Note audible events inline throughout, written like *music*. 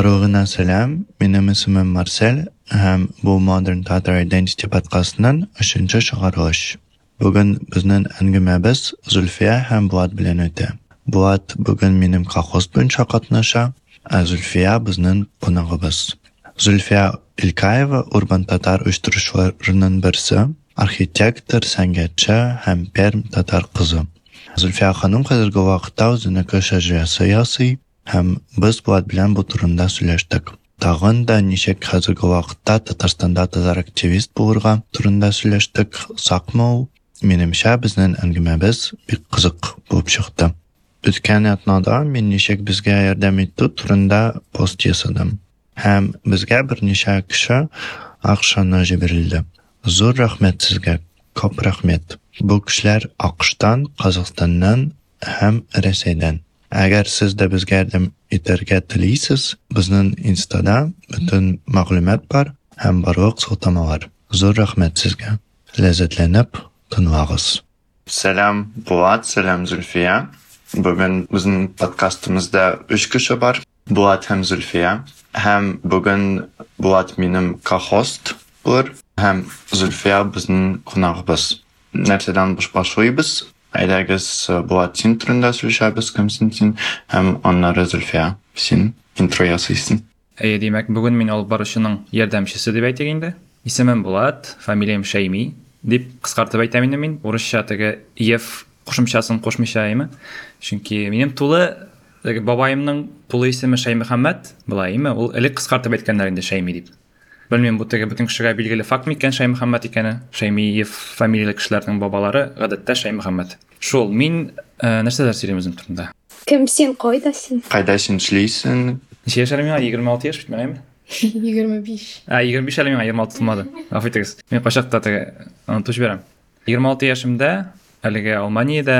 Баругына сәлам, минем исемем Марсель һәм бу Modern Tatar Identity подкастының өченче чыгарылыш. Бүген безнең әңгәмәбез Зульфия һәм Булат белән үтә. Булат бүген минем колхоз буенча катнаша, ә Зульфия безнең кунагыбыз. Зульфия Илкаева Урбан Татар оештыручыларының берсе, архитектор, сәнгатьче һәм Перм татар кызы. Зульфия ханым хәзерге вакытта үзенеке шәҗәрәсе ясый һәм без Булат белән бу турында сөйләштек. Тагын да ничек хәзерге вакытта Татарстанда татар активист булырга турында сөйләштек. Сакмы ул? Минемчә безнең әңгәмәбез бик кызык булып чыкты. Үткән атнада мин ничек безгә ярдәм итү турында пост ясадым. Һәм безгә берничә кеше акчаны җибәрелде. Зур рәхмәт сезгә. Күп рәхмәт. Бу кешеләр Акыштан, Казакъстаннан һәм Рәсәйдән. agar siz deb o'zgardim eterga tilaysiz bizning instada butun mag'lumot bor ham barvaq so'tamalar zo'r rahmat sizga lazzatlanib tinvag'iz salam buat salam zulfiya bugun bizning podkastimizda 3 kishi bor buat ham zulfiya ham bugun buat menim kohost bo'lur ham zulfiya bizning qonog'imiz narsadan bosh boshlaymiz Кем син син һәм аннары Зульфия. Син интро ясыйсың. Әйе, демәк, бүген мин алып баручының ярдәмчесе дип әйтик инде. Исемем Булат, фамилиям дип кыскартып әйтәм инде мин. Урысча теге еф кушымчасын кушмыйча име. Чөнки минем тулы теге бабаемның тулы исеме Шәймөхәммәд, булай име? Ул элек кыскартып әйткәннәр инде. Бу теге бөтен кешегә билгеле факт микән Шәймөхәммәд икәне? Шәймиев фамилияле кешеләрнең бабалары гадәттә Шәймөхәммәд. Шул, мин ә, нәрсәләр сөйлим үзем турында? Кем син кайда син? Кайда син эшлисең? Ничә яшьләр миңа? 26 яшь битмәгәйме? 25. Ә, 25 әле миңа 26 *laughs* тулмады. Гафу итегез. Мин качакта теге онытып җибәрәм. 26 яшемдә әлегә Алманиядә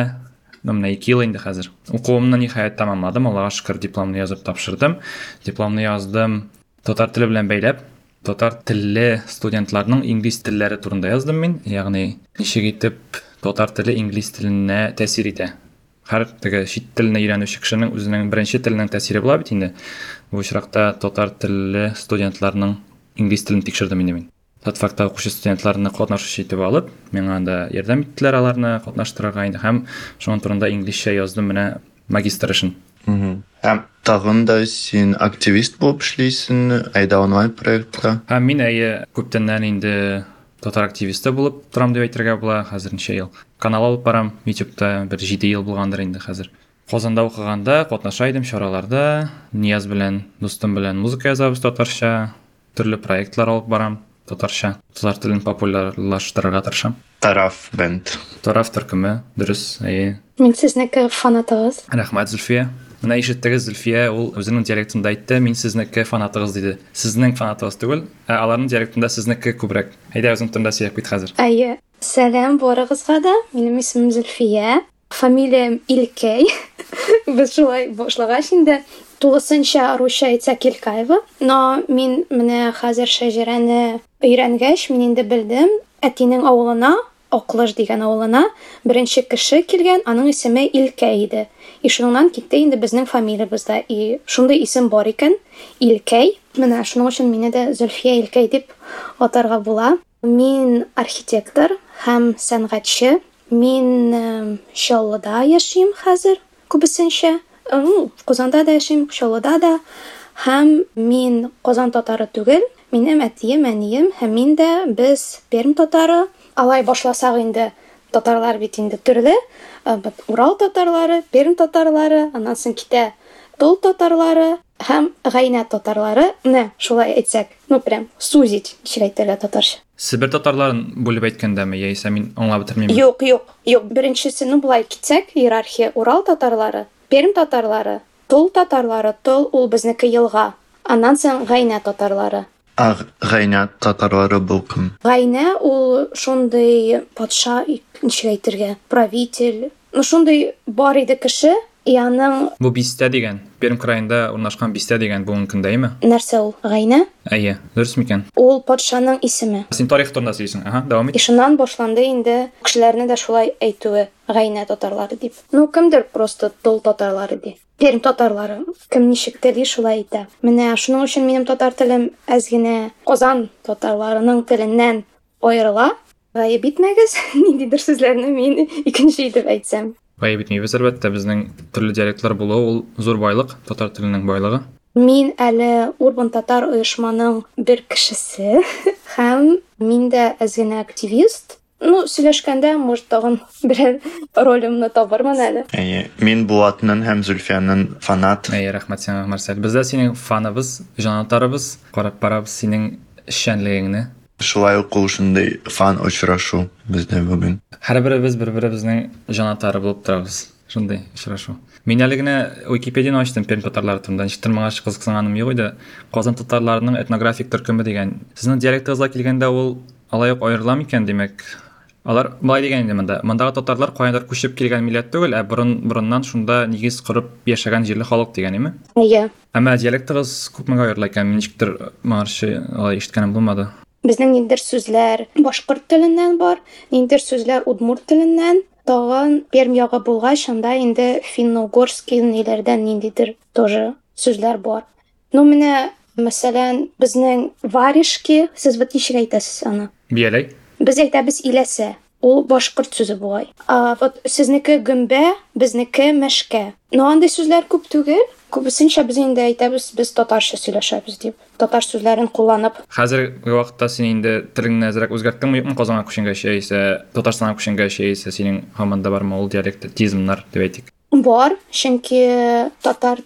ну, менә 2 ел инде хәзер. Укуымны ниһаять тәмамладым. Аллага шөкер дипломны язып тапшырдым. Дипломны яздым татар теле белән бәйләп. Татар телле студентларның инглиз телләре турында яздым мин. Ягъни ничек итеп татар теле инглиз теленә тәэсир итә. Һәр теге чит теленә өйрәнүче кешенең үзенең беренче теленең тәэсире була бит инде. Бу очракта татар телле студентларның инглиз телен тикшердем инде мин. Татфакта укучы студентларны катнашучы итеп алып, миңа анда ярдәм иттеләр аларны катнаштырырга инде һәм шуның турында инглизчә яздым менә магистр эшен. Һәм тагын да син активист булып эшлисең, әйдә онлайн проектта. Һәм мин әйе күптәннән инде татар активисты булып торам дип әйтергә була хәзер ничә ел. Канал алып барам YouTube'та бер 7 ел булгандыр инде хәзер. Казанда укыганда катнаша идем чараларда, Нияз белән, дустым белән музыка язабыз татарча, төрле проектлар алып барам татарча. Татар телен популярлаштырырга тырышам. Тараф бенд. Тараф төркеме, дөрес, әйе. Мин сезнеке фанатыгыз. Рәхмәт Зөлфия. Менә ишеттегез Зөлфия, ул үзенең диалектында әйтте, мин сезнеке фанатыгыз диде. Сезнең фанатыгыз түгел, ә аларның диалектында сезнеке күбрәк. Әйдә үзең турында сөйләп кит хәзер. Әйе. Сәлам барыгызга да. Минем исемем Зөлфия. Фамилиям Илкәй. Без шулай башлагач инде тулысынча русча әйтсәк Илкаева. Но мин менә хәзер шәҗәрәне өйрәнгәч, мин инде белдем, әтинең авылына Аклыш дигән авылына беренче кеше килгән, аның исеме Илкәй иде. И шуннан китте инде безнең фамилиябызда. И шундый исем бар икән, Илкәй. Менә шуның өчен мине дә Зөлфия Илкәй дип атарга була. Мин архитектор һәм сәнгатьче. Мин эм, Чаллыда яшим күбесенчә. Ну, Казанда да яшим, Чаллыда да. Һәм мин Казан татары түгел. Минем әтием, әнием һәм мин дә без Пермь татары. Алай башласак инде татарлар бит инде төрле. Ә, Урал татарлары, Пермь татарлары, аннан соң китә Тол татарлары һәм Гайнә татарлары. Менә шулай әйтсәк, ну прям сузить, ничек әйтәләр татарча. Себер татарларын бүлеп әйткәндәме, яисә мин аңлап бетермим. Юк, юк, юк. Беренчесе, ну булай китсәк, иерархия Урал татарлары, Пермь татарлары, Тол татарлары, Тол ул безнеке елга. Аннан соң Гайнә татарлары. Аг гайнә татарлары бу кем? Гайнә ул шундый патша, ничек әйтергә, правитель. Ну шундый бар иде кеше, Яның Бу бистә дигән. Пермь краенда урнашкан бистә дигән бу мөмкин дәйме? нәрсә ул? Гайнә? Әйе, дөрес микән? Ул патшаның исеме. Син тарих турында сөйлисең. Аха, дәвам ит. Ишуннан башланды инде кешеләрне дә шулай әйтүе гайнә татарлары дип. Ну, кемдер просто тол татарлары ди. Пермь татарлары. Кем ничек тели шулай әйтә. Менә шуның өчен минем татар телем әз генә Казан татарларының теленнән аерыла. Гаеп итмәгез, *laughs* ниндидер сүзләрне мин икенче итеп әйтсәм. Итмәйбез әлбәттә, безнең төрле диалектлар булуы ул зур байлык, татар теленең байлыгы. Мин әле Урбан Татар оешманың бер кешесе *laughs* һәм мин дә әз генә активист. Ну, сөйләшкәндә, может, тагын берәр ролемне табырмын әле. Әйе, мин Булатның һәм Зөлфиянның фанат. Әйе, рәхмәт сиңа, Марсель. Без дә синең фаныбыз, җанатарыбыз, карап барабыз синең эшчәнлегеңне. Шулай ук ул шундый фан очрашу бездә бүген. Һәрберебез бер-беребезнең җанатары булып торабыз. Шундый очрашу. Мин әле генә Википедияны ачтым Пермь татарлары турында. Ничектер моңа кызыксынганым юк иде. Казан татарларының этнографик төркеме дигән. Сезнең диалектыгызга килгәндә ул алай ук аерыла микән димәк? Алар былай дигән инде монда. Мондагы татарлар каяндыр күчеп килгән милләт түгел, ә борын борыннан шунда нигез корып яшәгән җирле халык дигән име? Әйе. Әмма диалектыгыз күпмегә аерыла икән? Мин ничектер моңарчы алай ишеткәнем булмады. Безнең ниндер сүзләр башкорт теленнән бар, ниндер сүзләр удмурт теленнән, тагын Пермь ягы булгач, анда инде финно-угорский ниләрдән ниндидер тоже сүзләр бар. Ну, менә, мәсәлән, безнең варежки, сез вот ничек әйтәсез аны? Бияләй. Без әйтәбез иләсә. Ул башкорт сүзе бугай. А вот сезнеке гөмбә, безнеке мәшкә. Но андый сүзләр күп түгел. Күбесенчә без инде әйтәбез, без татарча сөйләшәбез дип. Татар сүзләрен кулланып. Хәзерге вакытта син инде телеңне әзрәк үзгәрттеңме юкмы Казанга күченгәч яисә Татарстанга күченгәч яисә синең һаман да бармы ул диалектизмнар дип әйтик. Бар, чөнки татар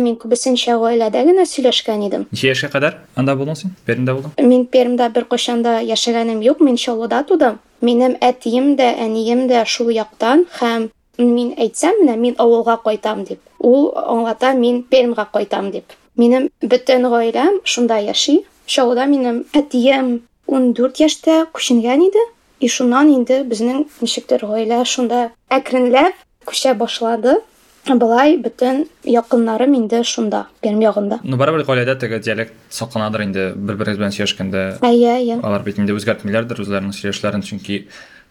мин күбесенчә гаиләдә генә сөйләшкән идем. Ничә яшькә кадәр анда булдың син? Пермдә булдың? Мин Пермдә бер кашанда яшәгәнем юк, мин Чаллыда тудым. Минем әтием дә, әнием дә шул яктан һәм мин әйтсәм менә мин авылга кайтам дип. Ул аңлата мин Пермгә кайтам дип. Минем бөтен гаиләм шунда яши. Чаллыда минем әтием 14 яшьтә күченгән иде. И шуннан инде безнең ничектер гаилә шунда әкренләп күчә башлады. Былай бөтен якыннарым инде шунда, Пермь ягында. Ну барыбер гаиләдә теге диалект сакланадыр инде бер-берегез белән сөйләшкәндә. Әйе, әйе. Алар бит инде үзгәртмиләрдер үзләренең сөйләшләрен чөнки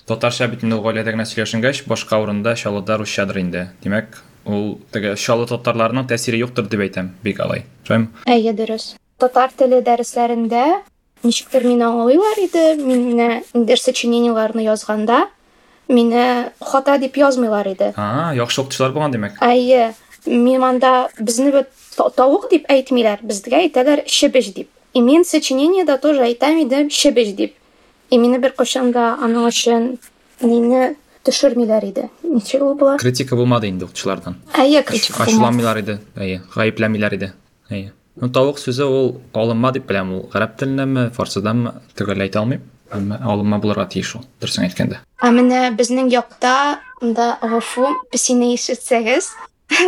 татарча бит инде ул гаиләдә генә сөйләшенгәч башка урында Чаллыда русчадыр инде. Димәк, ул теге Чаллы татарларының тәэсире юктыр дип әйтәм. Бик алай. Шулаймы? Әйе, дөрес. Татар теле дәресләрендә ничектер мине аңлыйлар иде, мине индер сочинениеларны язганда, мине хата дип язмыйлар иде. А, яхшы укытучылар булган димәк. Әйе, мин анда бит тавык дип әйтмиләр, безгә әйтәләр чебеш дип. И мин сочинениедә тоже әйтәм иде чебеш дип. И мине бер кашан да аның өчен мине төшермиләр иде. Ничек ул була? Критика булмады инде укытучылардан. Әйе, критик булмас. Ачуламыйлар иде. Әйе, гаепләмиләр иде. Әйе. Ну тавык сүзе ул алынма дип беләм ул. Гарәп теленәме, фарсыданмы? Төгәл әйтә алмыйм. Алынма булырга тиеш ул. Дөресен әйткәндә. Ә менә безнең якта да гафу песине ишетсәгез,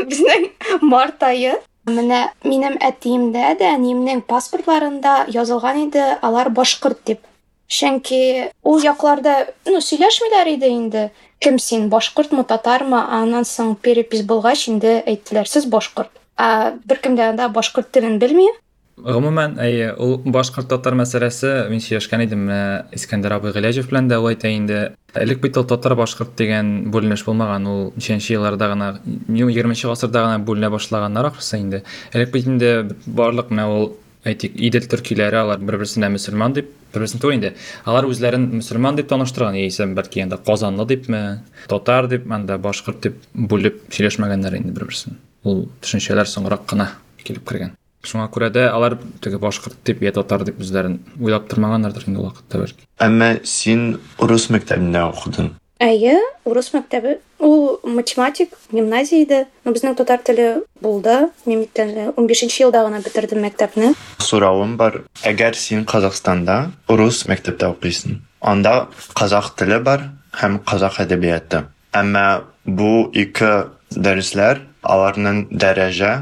безнең март айы менә минем әтиемдә дә, әниемнең паспортларында язылган иде, алар башкорт дип. Чөнки ул якларда, ну, сөйләшмиләр иде инде. Кем син, башкортмы, татармы? Аннан соң перепис булгач инде әйттеләр, сез башкорт. Ә беркем дә анда башкорт телен белми. Гомумән, әйе, ул башкорт татар мәсьәләсе мин сөйләшкән идем менә Искәндәр абый Гыйләҗев белән дә ул әйтә инде. Элек бит ул татар башкорт дигән бүленеш булмаган, ул ничәнче елларда гына, 20 гасырда гына бүленә башлаганнар ахрысы инде. Элек бит инде барлык менә ул идел төркиләре алар бер-берсенә мөселман дип, бер-берсен түгел инде. Алар үзләрен мөселман дип таныштырган, яисә бәлки анда Казанлы дипме, татар дип, анда башкорт дип бүлеп сөйләшмәгәннәр инде бер-берсен. Ул төшенчәләр соңрак кына килеп кергән. Шуңа күрә дә алар теге башкорт дип я татар дип үзләрен уйлап тормаганнардыр инде ул вакытта бәлки. Әмма син урыс мәктәбендә укыдың. Әйе, урыс мәктәбе. Ул математик, гимназия иде. Но безнең татар теле булды. Мин бит әле 15 елда гына бетердем мәктәпне. Соравым бар. Әгәр син Казакстанда урыс мәктәптә укыйсың, анда казак теле бар һәм казак әдәбияты. Әмма бу ике дәресләр, аларның дәрәҗә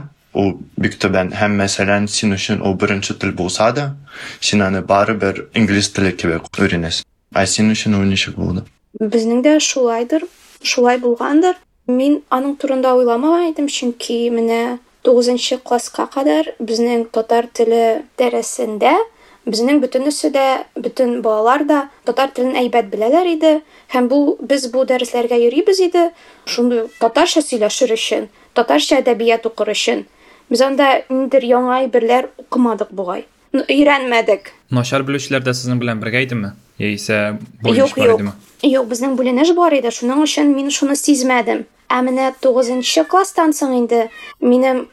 түбән һәм мәсәлән син өчен ул беренче тел булса да, аны барыбер инглиз теле кебек өйрәнәсең. Ә син өчен ул ничек булды? Безнең дә шулайдыр, шулай булгандыр. Мин аның турында уйламаган идем, чөнки менә 9 класска кадәр безнең татар теле дәресендә безнең бөтен балалар да татар телен әйбәт беләләр иде һәм бу без бу дәресләргә йөрибез иде. Шундый татарча сөйләшер өчен, татарча әдәбият укыр өчен. Без анда ниндер яңа әйберләр укымадык бугай. Өйрәнмәдек. Начар белүчеләр дә сезнең белән бергә идеме? Яисә бүленеш бар идеме? Юк, безнең бүленеш бар иде, шуның өчен мин шуны сизмәдем. Ә менә 9 класстан соң инде минем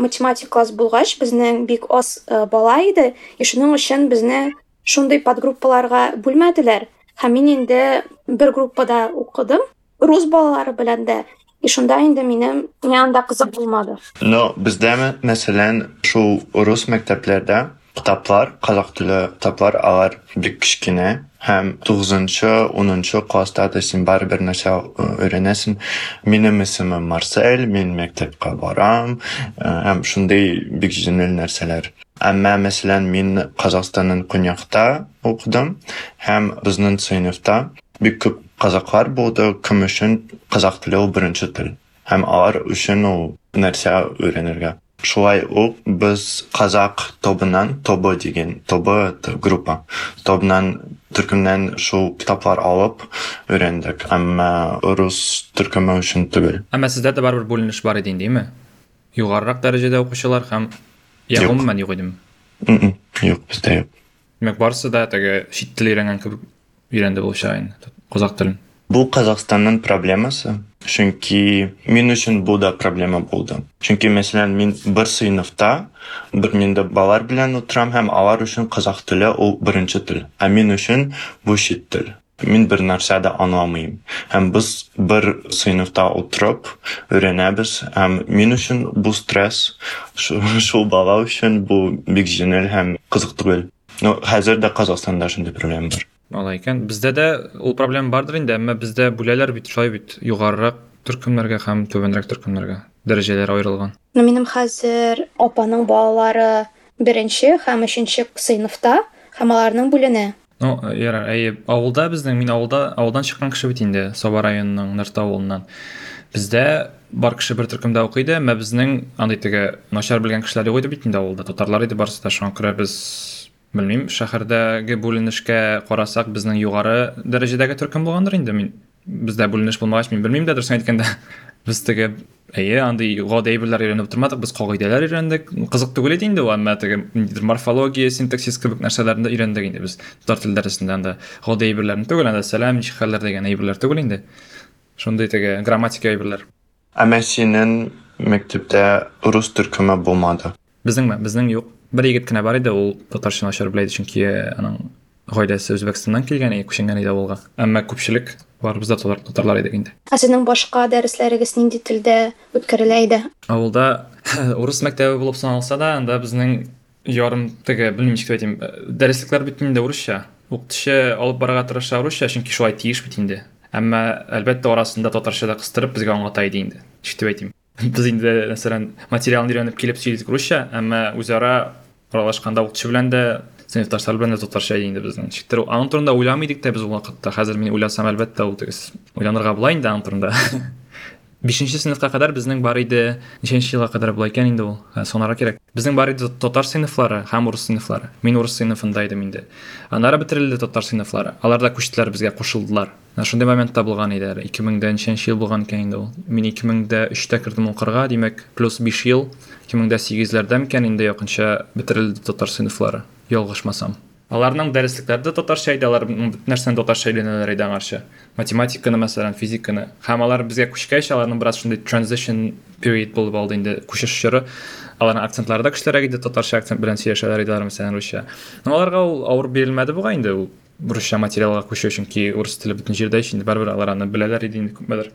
математик класс булгач, безнең бик аз бала иде, и шуның өчен безне шундый подгруппаларга бүлмәделәр. Һәм мин инде бер группада укыдым, рус балалары белән дә. И шунда инде минем янда кызык булмады. Но бездә мәсәлән шул рус мәктәпләрдә китаплар, казак теле китаплар алар бик кичкенә һәм 9-10 класста да син барыбер нәрсә э, өйрәнәсең. Минем исемем Марсель, мин мәктәпкә барам э, һәм шундый бик җиңел нәрсәләр. Әмма мәсәлән мин Казахстанның Көньякта укыдым һәм безнең сыйныфта бик күп казаклар булды, кем өчен казак теле ул беренче тел. Һәм алар өчен ул нәрсә өйрәнергә. Шулай ук без казак тобынан, тобы дигән, тобы группа. Тобынан төркемнән шул китаплар алып өйрәндек. Әмма рус төркеме өчен түгел. Әмма сездә дә барыбер бүленеш бар иде инде? Югарырак дәрәҗәдә укучылар һәм я гомумән юк идеме? Юк, бездә юк. Демәк, барысы да теге чит тел өйрәнгән кебек өйрәнде булачак инде. Казак телен. Бу Казахстанның проблемасы. Чөнки мин өчен бу да проблема булды. Чөнки мәсәлән мин бер сыйныфта бер миндә балалар белән утырам һәм алар өчен казак теле ул беренче тел. Ә мин өчен бу чит тел. Мин бер нәрсә дә. Һәм без бер сыйныфта утырып өйрәнәбез һәм мин өчен бу стресс, шу- шул бала өчен бу бик җиңел һәм кызык түгел. Ну, хәзер дә Казахстанда шундый проблема бар. Алай икән. Бездә дә ул проблема бардыр инде, әмма бездә бүләләр бит шулай бит. Югарырак төркемнәргә һәм түбәнрәк төркемнәргә дәрәҗәләр аерылган. Минем хәзер апаның балалары беренче һәм өченче сыйныфта һәм аларның бүленә. Ну, ярар, әйе, авылда безнең, мин авылда, авылдан чыккан кеше бит инде, Саба районының Нырта авылыннан. Бездә бар кеше бер төркемдә укый иде, әмма безнең андый теге начар белгән кешеләр юк иде бит инде авылда. Татарлар иде барысы да шуңа күрә без белмим, шәһәрдәге бүленешкә карасак, безнең югары дәрәҗәдәге төркем булгандыр инде. Мин бездә бүленеш булмагач, мин белмим дә дөресен әйткәндә. Без теге Әйе, андый гади әйберләр өйрәнеп тормадык, без кагыйдәләр өйрәндек. Кызык түгел ул, әмма теге ниндидер морфология, синтаксис кебек нәрсәләрне өйрәндек инде без татар теле дәресендә анда гади әйберләрне түгел, анда сәлам, ничек хәлләр дигән әйберләр түгел инде. Шундый теге грамматика әйберләр. Әмма синең мәктәптә рус төркеме булмады. Безнеңме? Безнең юк. Бер кенә бар иде, ул татарча начар белә иде, чөнки аның гаиләсе Үзбәкстаннан килгән, и күченгән иде авылга. Әмма күпчелек барыбыз да татар, татарлар идек инде. Ә сезнең башка дәресләрегез нинди телдә үткәрелә иде? Авылда *laughs* урыс мәктәбе булып саналса да, анда безнең ярым теге, белмим ничек әйтим, дәреслекләр бит инде урысча. Укытучы алып барырга тырыша урысча, чөнки шулай тиеш бит инде. Әмма әлбәттә арасында татарча да кыстырып безгә аңлата иде инде. Ничек дип әйтим. *laughs* Без инде, мәсәлән, материалны өйрәнеп килеп урысча, әмма үзара аралашканда укытучы белән дә сыйныфташлар белән дә иде инде безнең. Ничектер аның турында уйламыйдык та без ул вакытта. Хәзер мин уйласам, әлбәттә, ул тегес уйланырга турында. Бишенче сыйныфка кадәр безнең бар. Ничәнче елга кадәр була икән инде ул? Ә, Санарга кирәк. Безнең бар иде татар сыйныфлары һәм урыс сыйныфлары. Мин урыс сыйныфында идем инде. Аннары бетерелде татар сыйныфлары. Алар да күчтеләр безгә кушылдылар. Ә, Шундый моментта булган иде. 2000дә ничәнче ел булган икән инде ул? Мин 2003тә кирдем укырга, димәк, плюс 5 ел. 2008ләрдә микән инде якынча бетерелде татар сыйныфлары. Ялгышмасам. Аларның дәреслекләре дә татарча иде, алар бөтен нәрсәне татарча өйрәнәләр иде аңарча. Математиканы, мәсәлән, физиканы. Һәм алар безгә күчкәч, аларның бераз шундый transition period булып алды инде, күчеш чоры. Аларның акцентлары да көчлерәк иде, татарча акцент белән сөйләшәләр иде, алар, мәсәлән, русча. Но аларга ул авыр бирелмәде буга инде ул русча материалга күчү чөнки урыс теле бөтен җирдә инде барыбер алар аны беләләр иде инде күпмедер.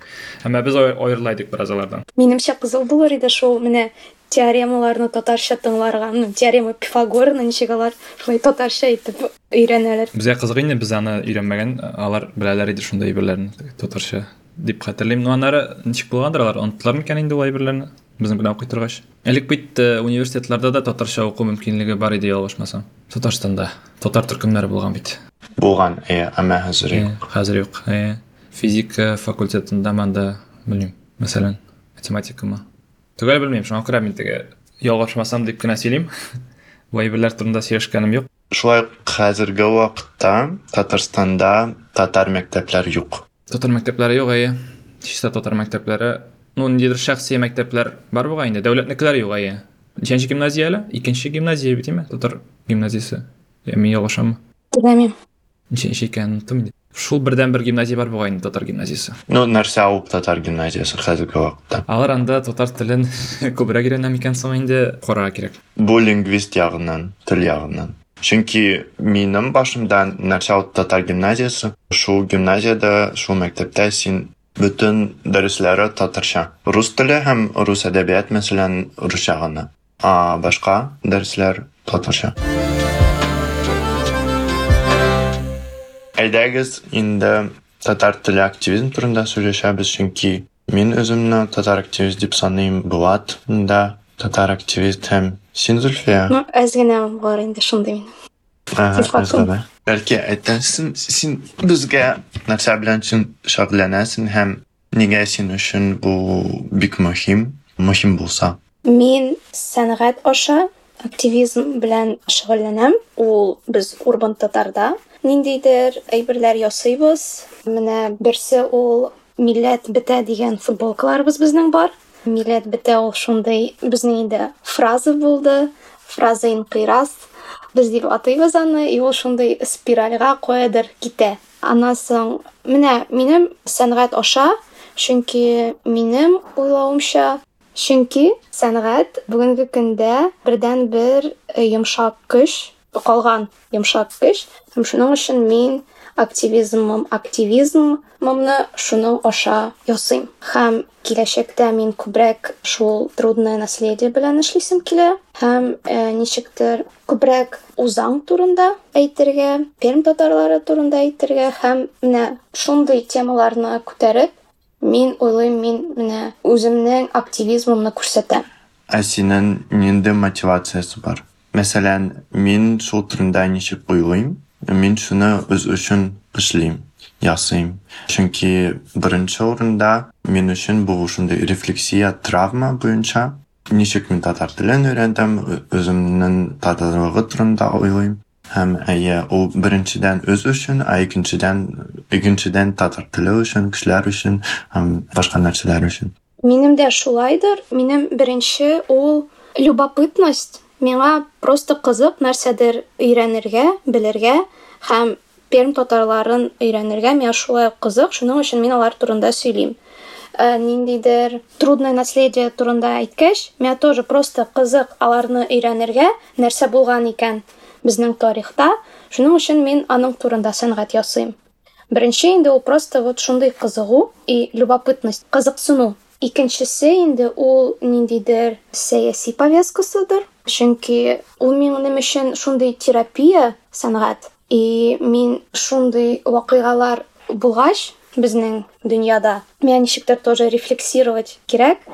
Әмма без ай- аерылайдык бераз алардан. Минемчә кызыл булыр иде шул менә теоремаларны татарча тыңларга, ну, теорема Пифагорны ничек алар шулай татарча итеп өйрәнәләр. Безгә кызык инде, без аны өйрәнмәгән, алар беләләр иде шундай әйберләрне татарча дип хәтерлим. Но аннары ничек булгандыр алар, оныттылар микән инде ул әйберләрне? Безнең белән укый торгач. Элек бит э, университетларда да татарча уку мөмкинлеге бар иде ялгышмасам. Татарстанда татар төркемнәре булган бит. Булган, әйе, әмма хәзер Э, юк. Хәзер юк. Э, Физика факультетында манда, белмим. мәсәлән математикамы түгел күрә мин теге ялгышмасам дип кенә сөйлим бу *laughs* әйберләр турында сөйләшкәнем юк. Шулай хәзерге вакытта Татарстанда татар мәктәпләре юк. татар мәктәпләре юк әйе. Чисто татар мәктәпләре ну ниндидер шәхси мәктәпләр бар бугай инде. Дәүләтнекеләр юк әйе. Ничәнче гимназия әле икенче гимназия бит име татар мин ялгышамы Белмим. ничәнче икәнен оныттым инде. Шул бердән бер гимназия бар бугай инде татар гимназиясе Ну, нәрсә ул татар гимназиясы хәзерге вакытта? алар анда татар телен күбрәк өйрәнә микән соң инде карарга кирәк Бу лингвист ягыннан, тел ягыннан. Чөнки минем башымда нәрсә ул татар гимназиясы, шул гимназиядә, шул мәктәптә син бөтен дәресләре татарча. Рус теле һәм рус әдәбият мәсәлән русча гына. А башка дәресләр татарча. Әйдәгез инде татар теле активизм турында сөйләшәбез, чөнки мин үземне татар активист дип саныйм. Булат да татар активист һәм син Зульфия. Ну, әз генә бар инде шундый özgəbə. Бәлки әйтәсен, син безгә нәрсә белән син шөгыльләнәсең һәм нигә син өчен бу бик мөһим, мөһим булса. Мин сәнгать аша активизм белән шөгыльләнәм. Ул без Урбан Татарда ниндидер әйберләр ясыйбыз. Менә берсе ул милләт бетә дигән футболкаларыбыз безнең бар. Милләт бетә ул шундый безнең инде фраза булды. Фраза инкыйраз. Без дип атыйбыз аны, и ул шундый спиральгә каядыр китә. Аннан соң менә минем сәнгать аша, чөнки минем уйлавымча Чөнки сәнгать бүгенге көндә бердән бер э, йомшак көч, калган йомшак көч, һәм шуның өчен мин активизмым, активизмымны шуның аша ясыйм. Һәм киләчәктә мин күбрәк шул трудное наследие белән эшлисем килә һәм э, ничектер күбрәк узаң турында әйтергә, Пермь татарлары турында әйтергә һәм менә шундый темаларны күтәреп Мин уйлыйм, мин менә үземнең активизмымны күрсәтәм. Ә синең нинди мотивациясы бар? Мәсәлән, мин шул турында ничек уйлыйм? Мин шуны үз өчен эшлим, ясыйм. Чөнки беренче урында мин өчен бу шундый рефлексия травма буенча ничек мин татар телен өйрәндем, ö- үземнең татарлыгы турында уйлыйм. Һәм әйе, ул беренчедән үз өчен, ә икенчедән икенчедән татар теле өчен, кешеләр өчен һәм башка нәрсәләр өчен. Минем дә шулайдыр. Минем беренче ул любопытность. Миңа просто кызык нәрсәдер өйрәнергә, белергә һәм Пермь татарларын өйрәнергә миңа шулай кызык. Шуның өчен мин алар турында сөйлим. Ә, ниндидер трудное наследие турында әйткәч, миңа тоже просто кызык аларны өйрәнергә, нәрсә булган икән безнең тарихта. Шуның өчен мин аның турында сәнгать ясыйм. Беренче инде ул просто вот шундый кызыгу и любопытность, кызыксыну. Икенчесе инде ул ниндидер сәяси повесткасыдыр. Чөнки ул минем өчен шундый терапия сәнгать. И мин шундый вакыйгалар булгач безнең дөньяда миңа ничектер тоже рефлексировать кирәк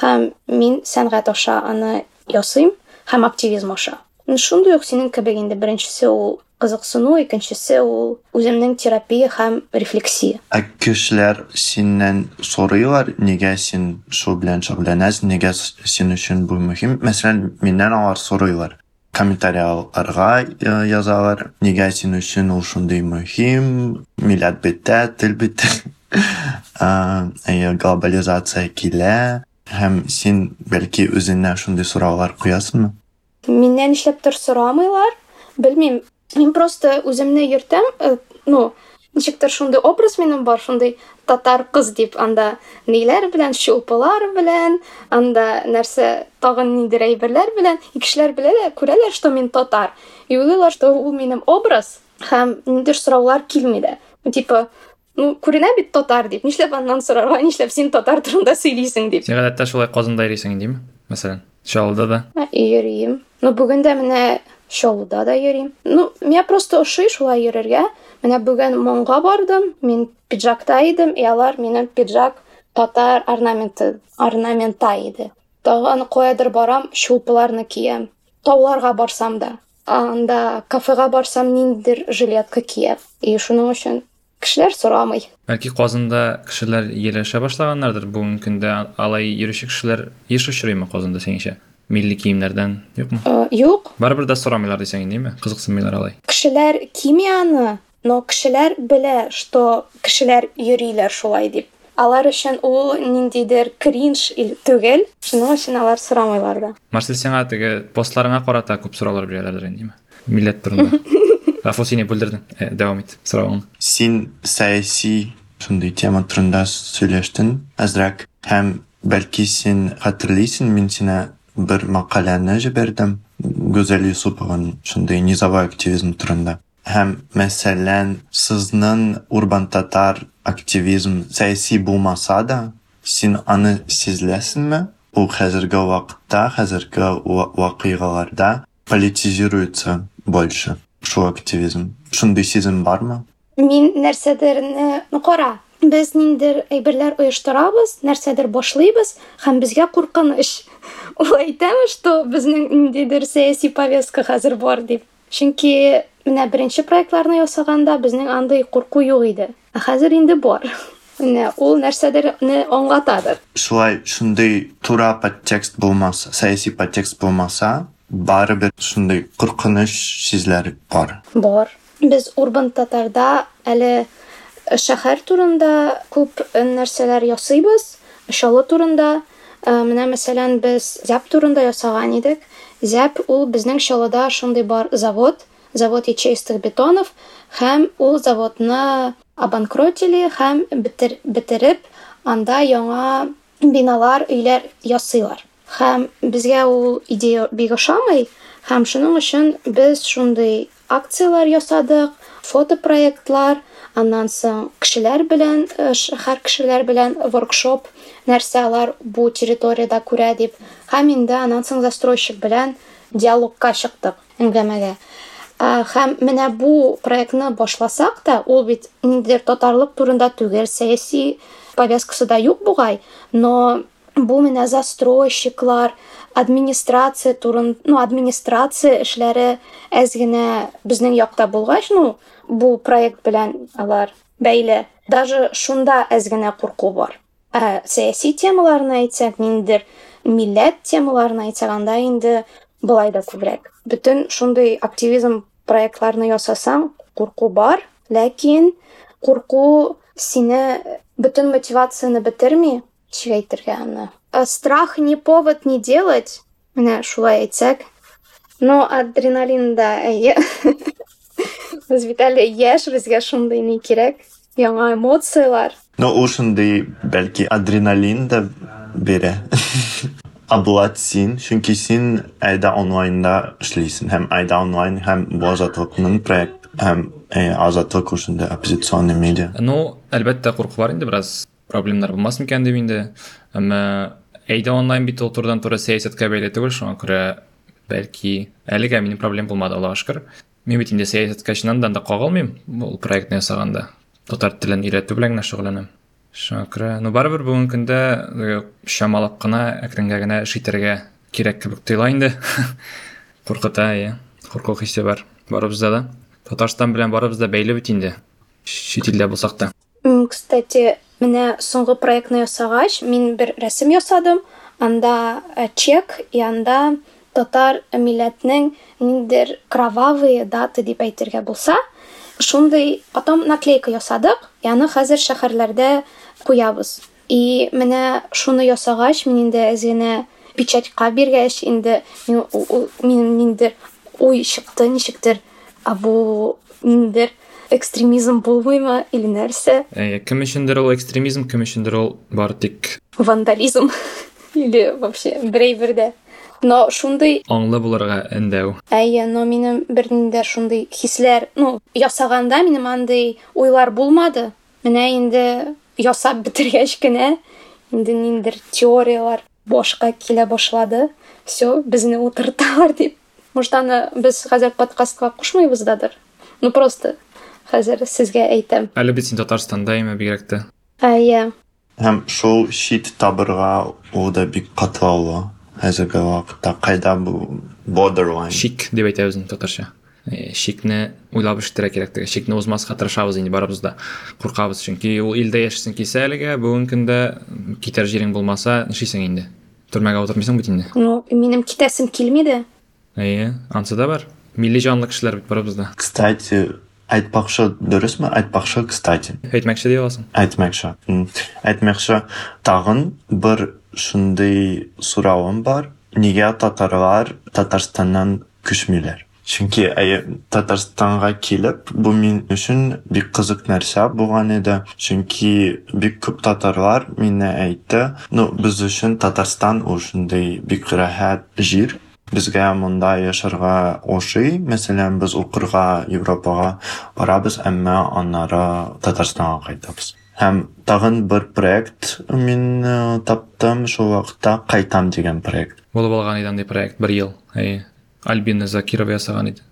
һәм мин сәнгать аша аны ясыйм һәм активизм аша. Шундый ук синең кебек инде беренчесе ул кызыксыну, икенчесе ул үземнең терапия һәм рефлексия. Ә кешеләр синнән сорыйлар, нигә син шул белән шөгыльләнәсең, нигә с- син өчен бу мөһим? Мәсәлән, миннән алар сорыйлар. Комментарийларга э, язалар, нигә син өчен ул шундый мөһим? Милләт бетә. Ә, *laughs* әйе, глобализация килә. Һәм син бәлки үзеңнән шундый сораулар куясыңмы? Миннән нишләптер сорамыйлар. Белмим, мин просто үземне йөртәм, э, ну, ничектер шундый образ минем бар, шундый татар кыз дип, анда ниләр белән, чулпылар белән, анда нәрсә тагын ниндер әйберләр белән, и кешеләр беләләр, күрәләр, что мин татар. И уйлыйлар, что ул минем образ, һәм ниндер сораулар килми дә. Ну, Типа, ну, күренә бит татар дип, нишләп аннан сорарга, *laughs* нишләп син татар турында сөйлисең дип. сен гадәттә шулай казанда йөрисең инде мәсәлән чаллыда да Ә, Йөрим. Ну, бүген дә менә Чаллыда да йөрим. Ну, миңа просто ошый шулай йөрергә. Менә бүген Монга бардым, мин пиджакта идем, и алар пиджак татар орнаменты, орнамента иде. Тагын каядыр барам, чулпыларны киям. Тауларга барсам да, анда кафега барсам ниндер жилетка киям. И шуның өчен кешеләр сорамый. Бәлки Казанда кешеләр ияләшә башлаганнардыр. Бүгенге көндә алай йөрүче кешеләр еш очрыймы? Юкмы? Э, Юк, Барыбер дә сорамыйлар дисәң инде, Кызыксынмыйлар алай. кешеләр кимияны, но кешеләр белә, что кешеләр йөриләр шулай дип. Алар өчен ул ниндидер кринж түгел, шуның өчен алар сорамыйлар да. Марсел сиңа теге постларыңа карата күп сораулар бирәләрдер инде. Милләт турында. Гафу сине бүлдердем. Э, Дәвам ит. Соравың. Син саяси шундый тема турында сөйләштең әзрәк һәм бәлки син хәтерлисең мин сине бер мәкаләне җибәрдем Гүзәл Юсупованың шундый низовой активизм турында. Һәм мәсәлән, сезнең урбан татар активизм сәяси булмаса да, син аны сизләсеңме? Ул хәзерге вакытта, хәзерге ва- вакыйгаларда политизируется больше. Шул активизм. Шундый сизем бармы? Мин нәрсәдерне кара. Без ниндер әйберләр оештырабыз, нәрсәдер башлыйбыз һәм безгә куркыныч. Ул әйтәме, что безнең ниндидер сәяси повестка хәзер бар дип. Чөнки менә беренче проектларны ясаганда безнең андай курку юк иде. Ә хәзер инде бар. Менә ул нәрсәдерне аңлатадыр. Шулай шундый тура подтекст булмаса, сәяси подтекст булмаса, барыбер шундый куркыныч сизләр бар. Бар. Без урбан татарда әле шәһәр турында күп нәрсәләр ясыйбыз. Шалы турында Ә, менә мәсәлән без Зәп турында ясаган идек. Зәп ул безнең Шалыда шундый бар завод, завод ячеистых бетонов һәм ул заводны обанкротили һәм битер, битереп анда яңа биналар, өйләр ясыйлар. Һәм безгә ул идея бик ошамый һәм шуның өчен без шундый акциялар ясадык, фотопроектлар, аннан соң кешеләр белән, э, шәһәр кешеләр белән воркшоп нәрсә алар бу территорияда күрә дип. Һәм инде аннан соң застройщик белән диалогка чыктык, әңгәмәгә. Ә, Һәм менә бу проектны башласак та, ул бит ниндидер татарлык турында түгел, сәяси повесткасы да юк бугай, но бу менә застройщиклар, администрация ну, администрация эшләре әз генә безнең якта булгач, ну, бу проект белән алар бәйле. Даже шунда әз генә курку бар. Ә сәяси темаларны әйтсәк, ниндидер милләт темаларны әйтсәк, анда инде былай да күбрәк. Бөтен шундый активизм проектларны ясасаң, курку бар, ләкин курку сине бөтен мотивацияны битерми, ничек әйтергә аны. Ә, Страх не повод не делать. Менә шулай әйтсәк. Но адреналин да әйе. Без *laughs* бит әле яшь, безгә шундый ни кирәк. Яңа эмоциялар. Но ул шундый бәлки адреналин да бирә. *laughs* Аблат син, чөнки син айда онлайнда эшлисең һәм айда онлайн һәм бу азатлыкның проект һәм э, азатлык ушундай оппозиционный медиа. Ну, әлбәттә курку бар инде бераз проблемалар булмас микән дип инде. Әмма әйдә онлайн бит ул турыдан туры сәясәткә бәйле түгел, шуңа күрә бәлки әлегә минем проблем булмады, Аллаһка шөкер. Мин бит инде сәясәткә чыннан да кагылмыйм бу проектны ясаганда. Татар телен өйрәтү белән генә шөгыльләнәм. Шуңа күрә, ну барыбер бүгенге көндә э, шамалап кына, әкренгә генә эш итәргә кирәк кебек тоела инде. Куркыта, я. Курку хисе бар. Барыбызда да. Татарстан белән барыбыз да бәйле бит инде. Чит илдә булсак та. Кстати, менә соңгы проектны ясагач, мин бер рәсем ясадым. Анда э, чек, и анда татар милләтнең ниндер кровавые даты дип әйтергә булса, шундый потом наклейка ясадык. Яны хәзер шәһәрләрдә куябыз. И менә шуны ясагач, мин инде әз генә печатька биргәч, инде мин ниндер уй чыкты, ничектер. А бу ниндер экстремизм булмыймы или нәрсә? Ә, өчендер ул экстремизм, өчендер ул бары тик вандализм *laughs* или вообще берәйбердә. Но шундый, аңлы булырга эндәү. әйе, но минем бер ниндә шундый хисләр, ну, ясаганда минем андый уйлар булмады. Менә инде ясап бетергәч кенә инде ниндер теориялар башка килә башлады. Все, безне утырталар *laughs* дип. Может, аны без хәзер подкастка кушмыйбыздадыр. Ну, просто хәзер сезгә әйтәм. Әле бит син Татарстанда име бигрәк тә. Әйе. Һәм шул шит табырга ул да бик катлаулы. Хәзерге вакытта кайда бу borderline. Шик дип әйтәбез инде татарча. э, шекне уйлап эшләргә кирәк шекне узмаска тырышабыз инде барыбыз да куркабыз чөнки ул илдә яшисең килсә әлегә бүгенге көндә китәр җирең булмаса нишлисең инде төрмәгә утырмыйсың бит инде Ну, минем китәсем килми дә. әйе анысы да бар милли җанлы кешеләр бит барыбыз да Кстати, айтпақшы дөресме? Айтпақшы, кстати. әйтмәкче дип аласың. М. Әйтмәкші, тағын бір шундай сұрауым бар. Неге татарлар Татарстаннан күчмиләр? Чөнки әйе Татарстанга килеп, бу мин өчен бик кызык нәрсә булган иде. Чөнки бик күп татарлар мине әйтте, ну без өчен Татарстан ул шундай бик рәхәт җир. Безгә монда яшәргә ошый. Мәсәлән, без укырга Европага барабыз, әмма аннары Татарстанга кайтабыз. Һәм тагын бер проект мин э, таптым шул вакытта кайтам дигән проект. булып алган иде андый проект бер ел әйе альбина закирова ясаган иде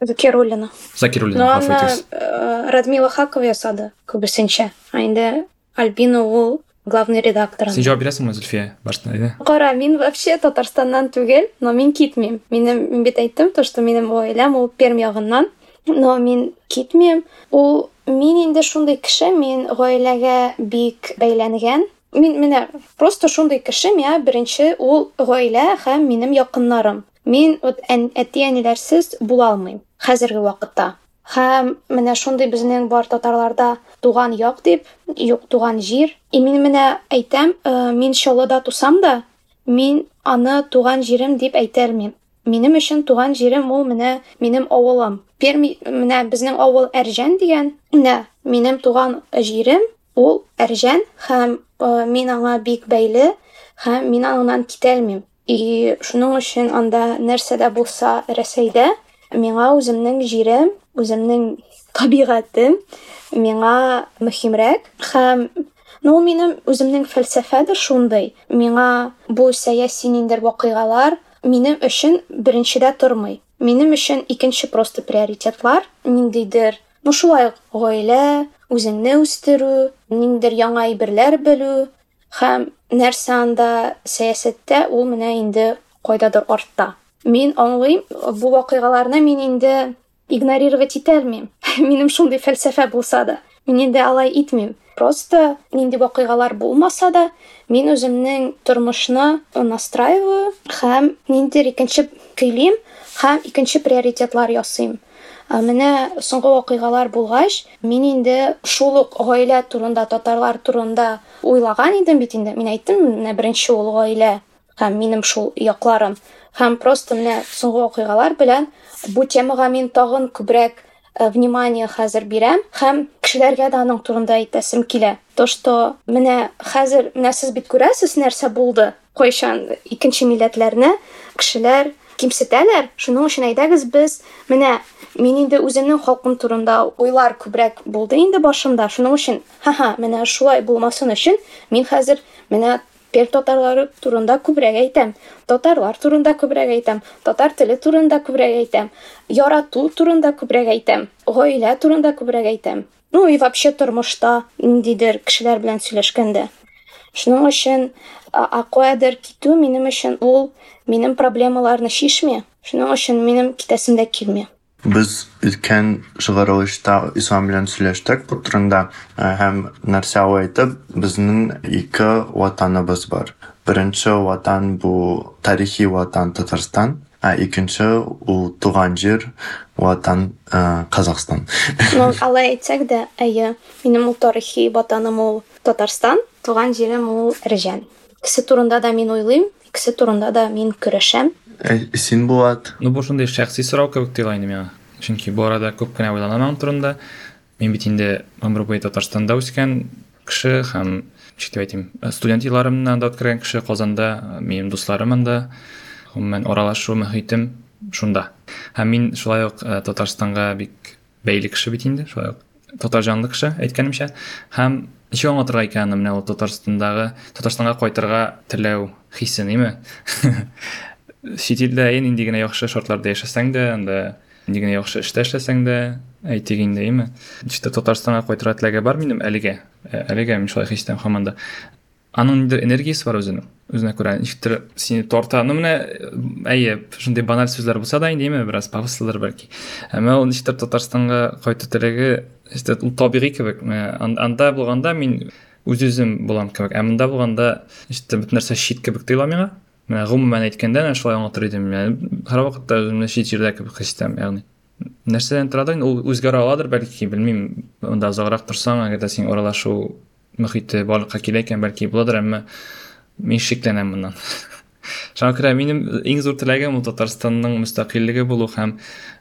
Закируллина. закируллина аны итегез э, Радмила Хакова ясады, күбесенчә. Ә инде Альбина ул главный редактор. син җавап бирәсеңме зөлфия башта әйдә Кара, мин вообще Татарстаннан түгел, но мин китмим. Минем мин бит әйттем, то, что минем гаиләм ул Пермь ягыннан. Но мин китмим. Ул мин инде шундый кеше, мин гаиләгә бик бәйләнгән. Мин менә просто шундый кеше, миңа беренче ул гаилә һәм минем якыннарым. Мин вот ән- әти-әниләрсез була алмыйм хәзерге вакытта. Һәм менә шундый безнең бар татарларда туган як дип, юк туган җир. И мин менә әйтәм, мин Чаллыда тусам да, мин аны туган җирем дип әйтәрмим. Минем өчен туган җирем ул менә минем авылым. Перми менә безнең авыл Әрҗән дигән. Менә минем туган җирем ул Әрҗән һәм мин аңа бик бәйле һәм мин аннан китәлмим. И шуның өчен анда нәрсә дә булса Рәсәйдә миңа үземнең җирем, үземнең табигатым миңа мөһимрәк һәм Ну, ул минем үземнең фәлсәфәдер шундый. Миңа бу сәяси ниндер вакыйгалар минем өчен беренчедә тормый. Минем өчен икенче просто приоритетлар ниндидер. Ну, шулай гаилә, үзеңне үстерү, ниндер яңа әйберләр белү һәм нәрсә анда сәясәттә ул менә инде кайдадыр артта. Мин аңлыйм, бу вакыйгаларны мин инде игнорировать итә алмыйм. *laughs* Минем шундый фәлсәфә булса да, мин инде алай итмим. Просто нинди вакыйгалар булмаса да, мин үземнең тормышны настраиваю һәм ниндидер икенче көйлим һәм икенче приоритетлар ясыйм. Ә Менә соңгы вакыйгалар булгач, мин инде шул ук турында, татарлар турында уйлаган идем бит инде. Мин әйттем, менә беренче ул гаилә һәм минем шул якларым. Һәм просто менә соңгы вакыйгалар белән бу темага мин тагын күбрәк внимание хәзер бирәм һәм кешеләргә дә аның турында әйтәсем килә. То, что менә хәзер менә сез бит күрәсез нәрсә булды. Кайчан икенче милләтләрне кешеләр кимсетәләр. Шуның өчен әйдәгез без менә мин инде үземнең халкым турында уйлар күбрәк булды инде башымда. Шуның өчен, ха-ха, менә шулай булмасын өчен мин хәзер менә Пер татарлары турында күбрәк әйтәм. Татарлар турында күбрәк әйтәм. Татар теле турында күбрәк әйтәм. Ярату турында күбрәк әйтәм. Гаилә турында күбрәк әйтәм. Ну и вообще тормышта ниндидер кешеләр белән сөйләшкәндә. Шуның өчен а- а каядыр китү минем өчен ул минем проблемаларны шишми. Шуның өчен минем китәсем дә килми. Без үткән чыгарылышта Ислам белән сөйләштек бу турында ә, һәм нәрсә ул әйтеп, безнең ике ватаныбыз бар. Беренче ватан бу тарихи ватан Татарстан, ә икенче ул туган җир ватан Казахстан. Ну, алай әйтсәк дә, әйе, минем ул тарихи ватаным ул Татарстан, туган җирем ул Рәҗән. Икесе турында да мин уйлыйм, икесе турында да мин көрәшәм. Син Булат, Ну, бу шундый шәхси сорау кебек тоела инде миңа. Чөнки бу арада кенә уйланам аның турында. Мин бит инде буе Татарстанда үскән кеше һәм дип әйтим, студент елларымнан да үткәргән кеше Казанда, минем дусларым анда, гомумән аралашу мөхитем шунда. Һәм мин шулай ук Татарстанга бик бәйле кеше бит инде, шулай ук татар җанлы кеше әйткәнемчә. Һәм ничек аңлатырга икәнне менә ул Татарстандагы, Татарстанга кайтырга теләү хисе ниме? Чит илдә нинди генә яхшы шартларда яшәсәң дә, анда генә яхшы эштә эшләсәң дә, әйтик инде, име? Иште Татарстанга кайтырга теләге бар минем әлегә. Ә, Әлегә мин шулай хис итәм да. аның ниндидер энергиясы бар өзінің өзүнө көрө ничектир сени торта. Ну мына әйе ушундай баналь сөздөр болса да эми біраз пафостолор балки эми ал ничектир татарстанга кайтуу тилеги ул табигый кебек. Анда болгондо мен өз өзүм болом кебек. А мында болгондо ничектир бүт нерсе шит кебек туюла мага мына гомумән әйткәндә менә шулай аңлатыр һәр вакытта өзүмне шит җирдә кебек хис итәм ягъни нәрсәдән тора да ул үзгәрә аладыр бәлки белмим анда озаграк торсаң әгәр дә син аралашу мөхите барлыкка килә икән бәлки буладыр әмма мен шикләнәм моннан *laughs* шуңа күрә минем иң зур теләгем ул татарстанның мөстәкыйльлеге булу һәм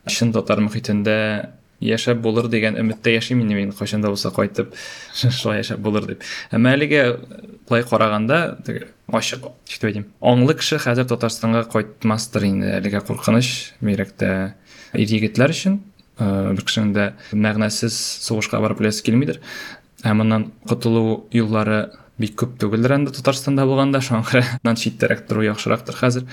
чын татар мөхитендә яшәп булыр дигән өметтә яшим инде мин кайчан да булса кайтып *laughs* шулай яшәп булыр дип әмма әлегә былай караганда теге ачык ничек әйтим аңлы кеше хәзер татарстанга кайтмастыр инде әлегә куркыныч бигрәк тә ир егетләр өчен бер кешенең дә мәгънәсез сугышка барып үләсе килмидер һәм моннан котылу юллары бик күп түгелдер инде татарстанда булганда шуңа читтәрәк тору яхшырактыр хәзер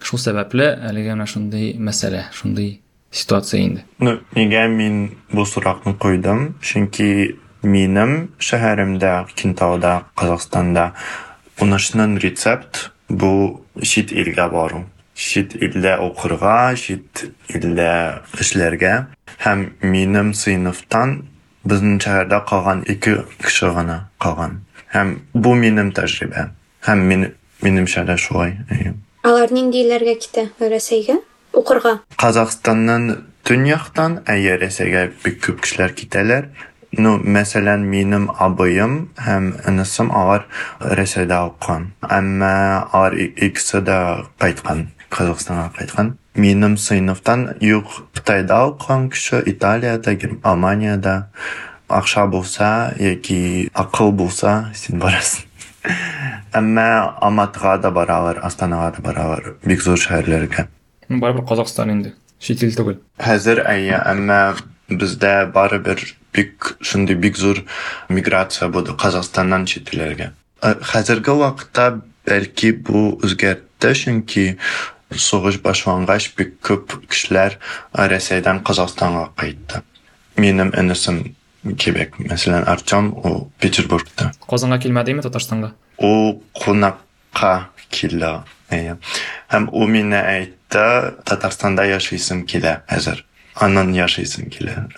шул сәбәпле әлегә менә шундый ситуация инде. Ну нигә мин бу соракны куйдым? Чөнки минем шәһәремдә кентауда казакстанда унашнын рецепт бу чит илгә бару. Чит илдә укырга чит илдә эшләргә. Һәм минем сыйныфтан безнең шәһәрдә калган ике кеше гына калган. Һәм бу минем тәҗрибәм һәм мин минемчә дә шулай алар нинди илләргә китә казакстаннан төньяктан әйе рәсәйгә бик күп кешеләр китәләр. Ну мәсәлән минем абыем һәм энесем алар рәсәйдә укыган әмма алар икесе дә кайткан казакстанга кайткан минем сыйныфтан юк кытайда укыган кеше италиядә алманияда. Акча булса яки акыл булса син барасың. *laughs* Әмма алматыга да баралар астанага да баралар бик зур шәһәрләргә. Барыбер казакстан инде чит ил түгел хәзер әйе әмма бездә барыбер бик шундый бик зур миграция булды казакстаннан чит илләргә хәзерге вакытта бәлки бу үзгәртте чөнки сугыш башлангач бик күп кешеләр рәсәйдән казакстанга кайтты минем энесем Кебек. Мәсәлән, Артем у Петербургта. Казанга килмәдеме Татарстанга? У кунакка килде. Әйе. Һәм у мине әйтте, Татарстанда яшисем килә хәзер. Аннан яшисем килә.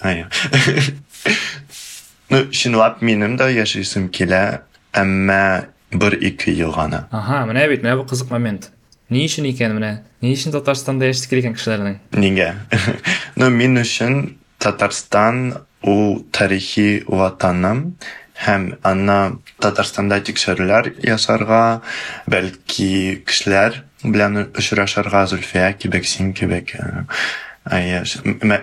Ну, чынлап минем дә яшисем килә, әмма бер ике ел гына. Аха, менә бит, менә бу кызык момент. Ни өчен икән менә? Ни өчен Татарстанда яшисем килгән кешеләрнең? Нигә? Ну, мин өчен Татарстан ул тарихи ватаным һәм аны Татарстанда тикшерүләр ясарга, бәлки кешеләр белән очрашырга Зульфия кебек, син кебек әйе,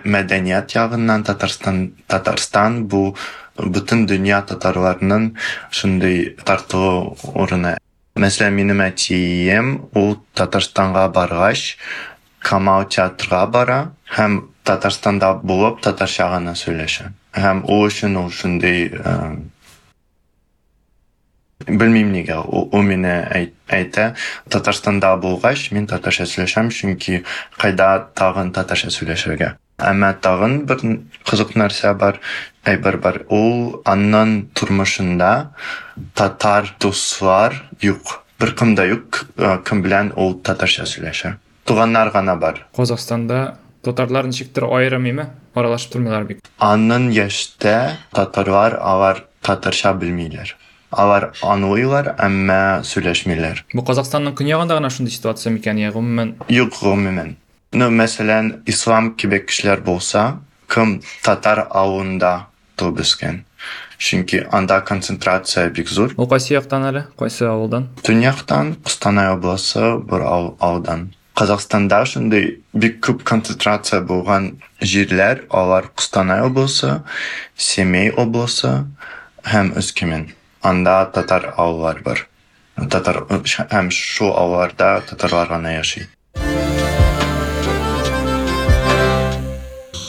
мәдәният ягыннан Татарстан Татарстан бу бөтен дөнья татарларының шундый тартылу урыны. Мәсәлән, минем әтием ул Татарстанга баргач, Камал театрга бара һәм Татарстанда булып татарча гына сөйләшә. Һәм ул өчен шундый белмим нигә ул мине әйтә Татарстанда булгач мин татарча сөйләшәм, чөнки кайда тагын татарча сөйләшергә. Әмма тагын бер кызык нәрсә бар, әйбер бар. Ул аннан тормышында татар дуслар юк. Бер кемдә юк, кем белән ул татарча сөйләшә. Туганнар гына бар. Казакстанда татарлар ничектер айрым эме аралашып тормыйлар бик яшьтә татарлар алар татарча белмиләр алар аңлыйлар әмма сөйләшмиләр бу казакстанның көньягында гына шундый ситуация микән я гомумән юк гомумән ну мәсәлән ислам кебек кешеләр булса кем татар авылында туып үскән чөнки анда концентрация бик зур. Ул кайсы яктан әле? Кайсы авылдан? Төньяктан кустанай обласы бер авылдан Қазақстанда шундай бик күп концентрация булган җирләр, алар Кустанай облысы, Семей облысы һәм Өскемен. Анда татар авыллар бар. Татар һәм шу авылларда татарлар гына яши.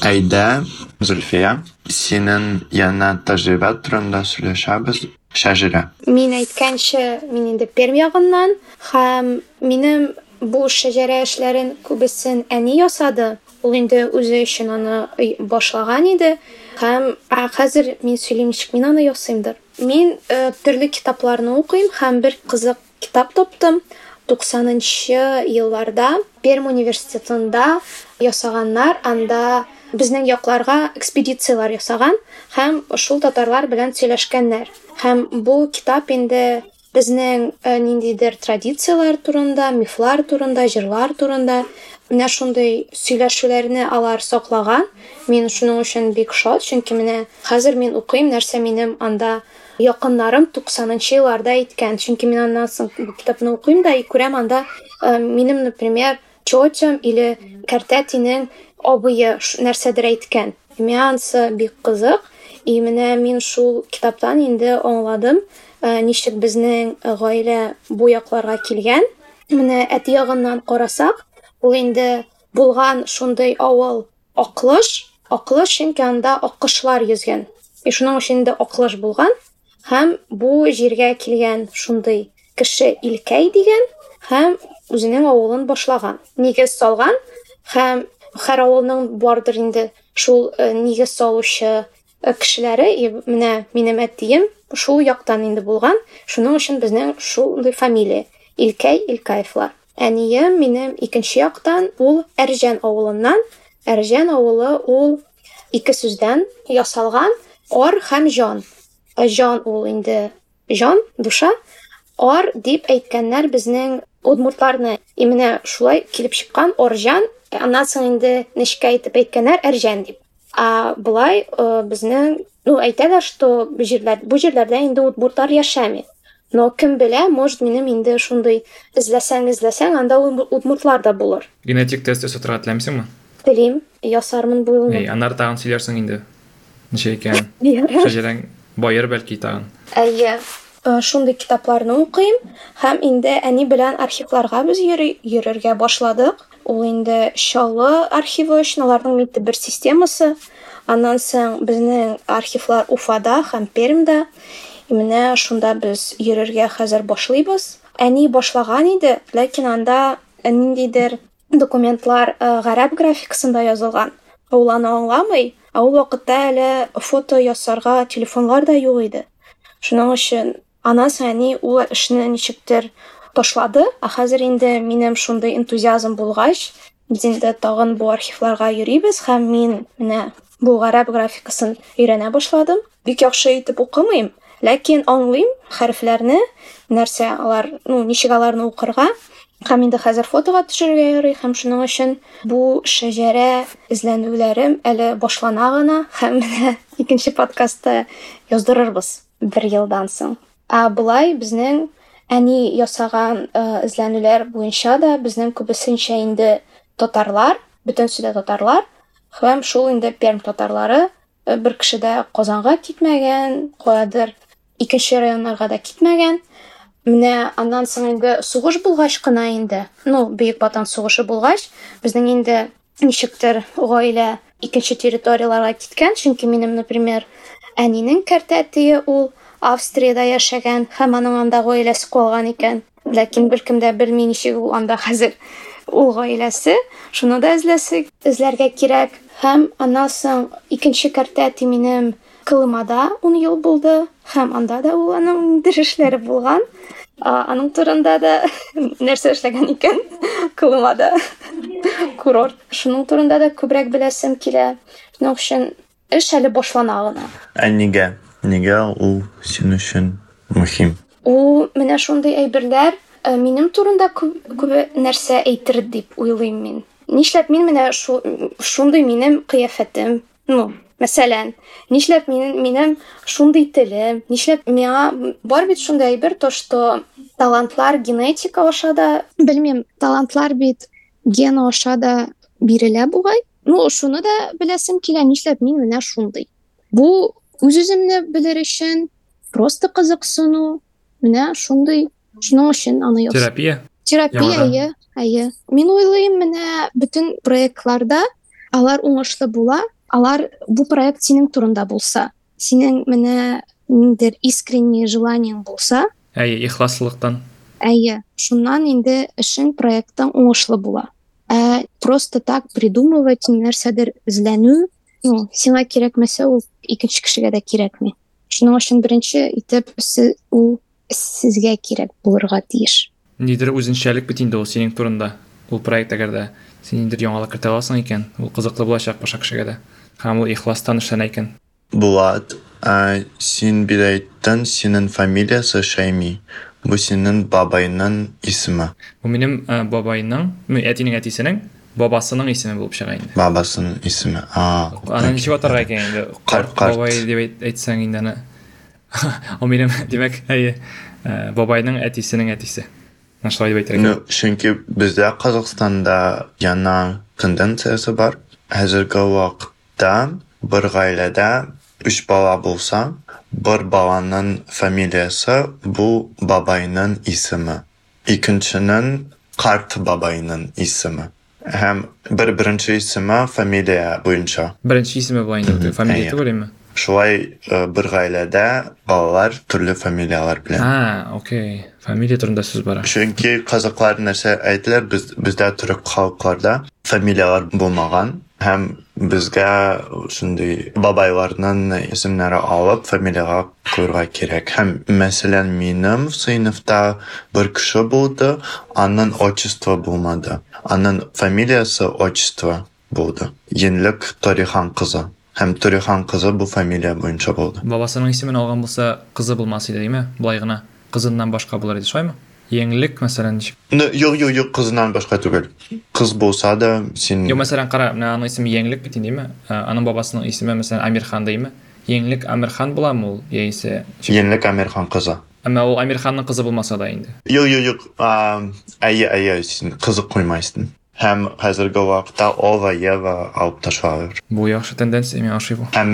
Әйдә, Зульфия, синең яна тәҗрибә турында сөйләшәбез. Шәҗирә. Мин әйткәнчә, мин инде Пермь ягыннан һәм минем бу шәҗәрә эшләрен күбесен әни ясады. Ул инде үзе өчен аны башлаган иде. Һәм хәзер мин сөйлим ничек мин аны ясыймдыр. Мин э, төрле китапларны укыйм һәм бер кызык китап таптым. 90-нчы елларда Пермь университетында ясаганнар, анда безнең якларга экспедициялар ясаган һәм шул татарлар белән сөйләшкәннәр. Һәм бу китап инде безнең э, ниндидер традициялар турында, мифлар турында, җырлар турында менә шундый сөйләшүләрне алар саклаган. Мин шуның өчен бик шат, чөнки менә хәзер мин укыйм нәрсә минем анда якыннарым 90-нчы елларда әйткән. Чөнки мин аннан соң бу китапны укыйм да и күрәм анда минем, например, тетям или кәртәтинең абые нәрсәдер әйткән. Миңа анысы бик кызык. И менә мин шул китаптан инде аңладым, э, ничек безнең гаилә бу якларга килгән. Менә әти ягыннан карасак, ул инде булган шундый авыл Аклыш, Аклыш чөнки анда аккышлар йөзгән. И шуның өчен инде Аклыш булган һәм бу җиргә килгән шундый кеше Илкәй дигән һәм үзенең авылын башлаган. Нигез салган һәм һәр авылның бардыр инде шул э, нигез салучы э, кешеләре. Менә минем әтием шул яктан инде булган. Шуның өчен безнең шундый фамилия Илкәй Илкаевлар. Әнием минем икенче яктан ул Әрҗән авылыннан. Әрҗән авылы ул ике сүздән ясалган ар һәм җан. Җан ул инде җан, душа. Ар дип әйткәннәр безнең удмуртларны. И менә шулай килеп чыккан Орҗан, аннан соң инде нечкә итеп әйткәннәр Әрҗән дип. А булай э, безнең, ну әйтәләр, что бу җирләр, бу җирләрдә инде удмуртлар яшәми. Но кем белә, может минем инде шундый эзләсәң, эзләсәң, анда удмуртлар да булыр. Генетик тест өсө торга теләмисеңме? Телим, ясармын бу Эй, юлны. аннары тагын сөйләрсең инде. Ничә икән? *laughs* Шәҗәрәң байыр бәлки тагын. Әйе. Э, Шундый китапларны укыйм һәм инде әни белән архивларга без йөрергә башладык. Ул инде Чаллы архивы өчен аларның митте бер системасы. Аннан соң безнең архивлар Уфада һәм Пермдә. Менә шунда без йөрергә хәзер башлыйбыз. Әни башлаган иде, ләкин анда ниндидер документлар э, гарәп графикасында язылган. Ул аны аңламый, ә ул вакытта әле фото ясарга телефонлар да юк иде. Шуның аннан соң әни ул эшне ничектер ташлады, ә хәзер инде минем шундый энтузиазм булгач, без инде тагын бу архивларга йөрибез һәм мин менә бу гарәп графикасын өйрәнә башладым. Бик яхшы итеп укымыйм, ләкин аңлыйм хәрефләрне, нәрсә алар, ну, ничек аларны укырга. Һәм инде хәзер фотога төшерергә ярый һәм шуның өчен бу шәҗәрә эзләнүләрем әле башлана гына һәм менә *laughs* икенче подкастта яздырырбыз бер елдан соң. Ә болай безнең әни ясаган э, эзләнүләр буенча да безнең күбесенчә инде татарлар, бөтенсе дә татарлар һәм шул инде Пермь татарлары э, бер кеше дә Казанга китмәгән, каядыр икенче районнарга да китмәгән. Менә аннан соң инде сугыш булгач кына инде, ну, Бөек Ватан сугышы булгач, безнең инде ничектер гаилә икенче территорияларга киткән, чөнки минем, например, әнинең кәртәтие ул Австриядә яшәгән һәм аның анда гаиләсе калган икән. Ләкин беркем дә белми ничек ул анда хәзер ул гаиләсе. Шуны да эзләсе, эзләргә кирәк. Һәм аннан соң икенче кәртәти минем Кылымада 10 ел һәм анда да ул аның дер эшләре булган. А, Аның турында да *laughs* нәрсә эшләгән икән *laughs* Кылымада. *laughs* Курорт. Шуның турында да күбрәк беләсем килә. Шуның өчен эш әле башлана гына. Ә нигә? Нигә ул син өчен мөһим? Ул менә шундый әйберләр э, минем турында күп, күп нәрсә әйтер дип уйлыйм мин. Нишләп мин менә шу, шундый минем кыяфәтем, ну, мәсәлән, нишләп мин, минем шундый телем, нишләп миңа бар бит шундый әйбер, то что талантлар генетика аша да, белмим, талантлар бит ген аша да бирелә бугай. Ну, шуны да беләсем килә, нишләп мин менә шундый. Бу үз-үземне белер өчен просто кызыксыну, менә шундый, шуның өчен аны яз. Терапия. Терапия, әйе, әйе. Мин уйлыйм, менә бөтен проектларда алар уңышлы була, алар бу проект синең турында булса, синең менә ниндер искренне желаниең булса, Әйе, ихласлыктан. әйе, шуннан инде эшең проекттың уңышлы була. Ә просто так придумывать нәрсәдер эзләнү, ну, сиңа кирәкмәсә, ул икенче кешегә дә кирәкми. Шуның өчен беренче итеп ул сезгә кирәк булырга тиеш. Нидер үзенчәлек бит инде ул синең турында. Ул проект әгәрдә син ниндер яңалык кертә аласың икән, ул кызыклы булачак башка кешегә дә. Ул ихластан эшләнә икән. Булат, ә, син бит әйттең, синең фамилиясы Шайми. Бу синең бабайның исеме. Бу минем ә, бабайның, әтинең әтисенең бабасының исеме булып чыга инде. Бабасының исеме. А, Аны ничек атарга икән инде? Карт. Бабай дип әйт- әйтсәң инде аны. *laughs* Ул минем, димәк, әйе, ә, бабайның әтисенең әтисе. Аны шулай дип әйтергә. Чөнки бездә Казакстанда яна тенденциясе бар. Хәзерге вакытта бер гаиләдә үч бала булса, бер баланың фамилиясе бу бабайның исеме. Икенченең карт бабайның исеме. Һәм бер беренче исеме фамилия буенча. Беренче исеме Мгм, фамилия түгелме? Шулай бер гаиләдә балалар төрле фамилиялар белән. А, окей. Фамилия турында сүз бара. Чөнки казаклар нәрсә әйтелә, без бездә төрек халыкларда фамилиялар булмаган һәм безгә шундый бабайларның исемнәре алып фамилияга куярга кирәк. Һәм мәсәлән, минем сыйныфта бер кеше булды, аның отчество булмады. Аның фамилиясе отчество булды. Енлек Торихан кызы. Һәм Торихан кызы бу фамилия буенча булды. Бабасының исемен алган булса, кызы булмас иде, диме? Булай гына кызыннан башка булыр иде, шулаймы? Еңлек, мәсәлән, ничек? Ну, юк, юк, юк, кызынан башка түгел. Кыз булса да, син Yo, мәсәлән, кара, менә аның исеме Еңлек бит инде, диме? Ә, Аның бабасының исеме мәсәлән Амирхан диме? Еңлек Амирхан буламы ул? Яисә Енлек Американ кызы. Әмма ул Амирханның кызы булмаса да. Юк, юк, юк. а, Әйе, әйе, син кызык куймайсың. Һәм хәзерге вакытта Ова Ева алып ташлалар. Бу яхшы тенденция, мин ашый бу. Һәм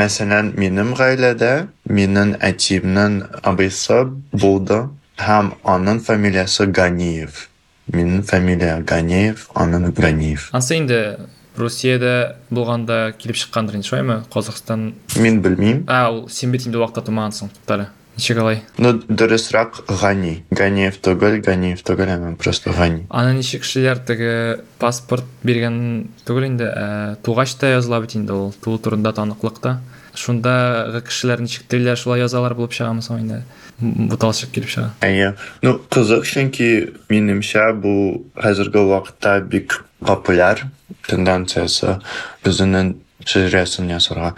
һәм аның фамилиясе Ганиев. Минем фамилия Ганиев, аның Ганиев. Ансы инде Русиядә булганда килеп чыккандыр инде, шулаймы? Казакстан. Мин белмим. А, ул син бит инде вакытта тумагансың, туктале. Ничек алай? Ну, дөресрәк Гани. Ганиев түгел, Ганиев түгел, әмма просто Гани. Аны ничек кешеләр теге паспорт биргән түгел инде, ә, тугач та языла бит инде ул, туу турында таныклыкта. Шундагы кешеләр ничек телләр шулай язалар булып чыгамы соң инде? Буталчык килеп чыга. Әйе. Ну, кызык, чөнки минемчә бу хәзерге вакытта бик популяр тенденциясе безнең шәҗәрәсен ясарга.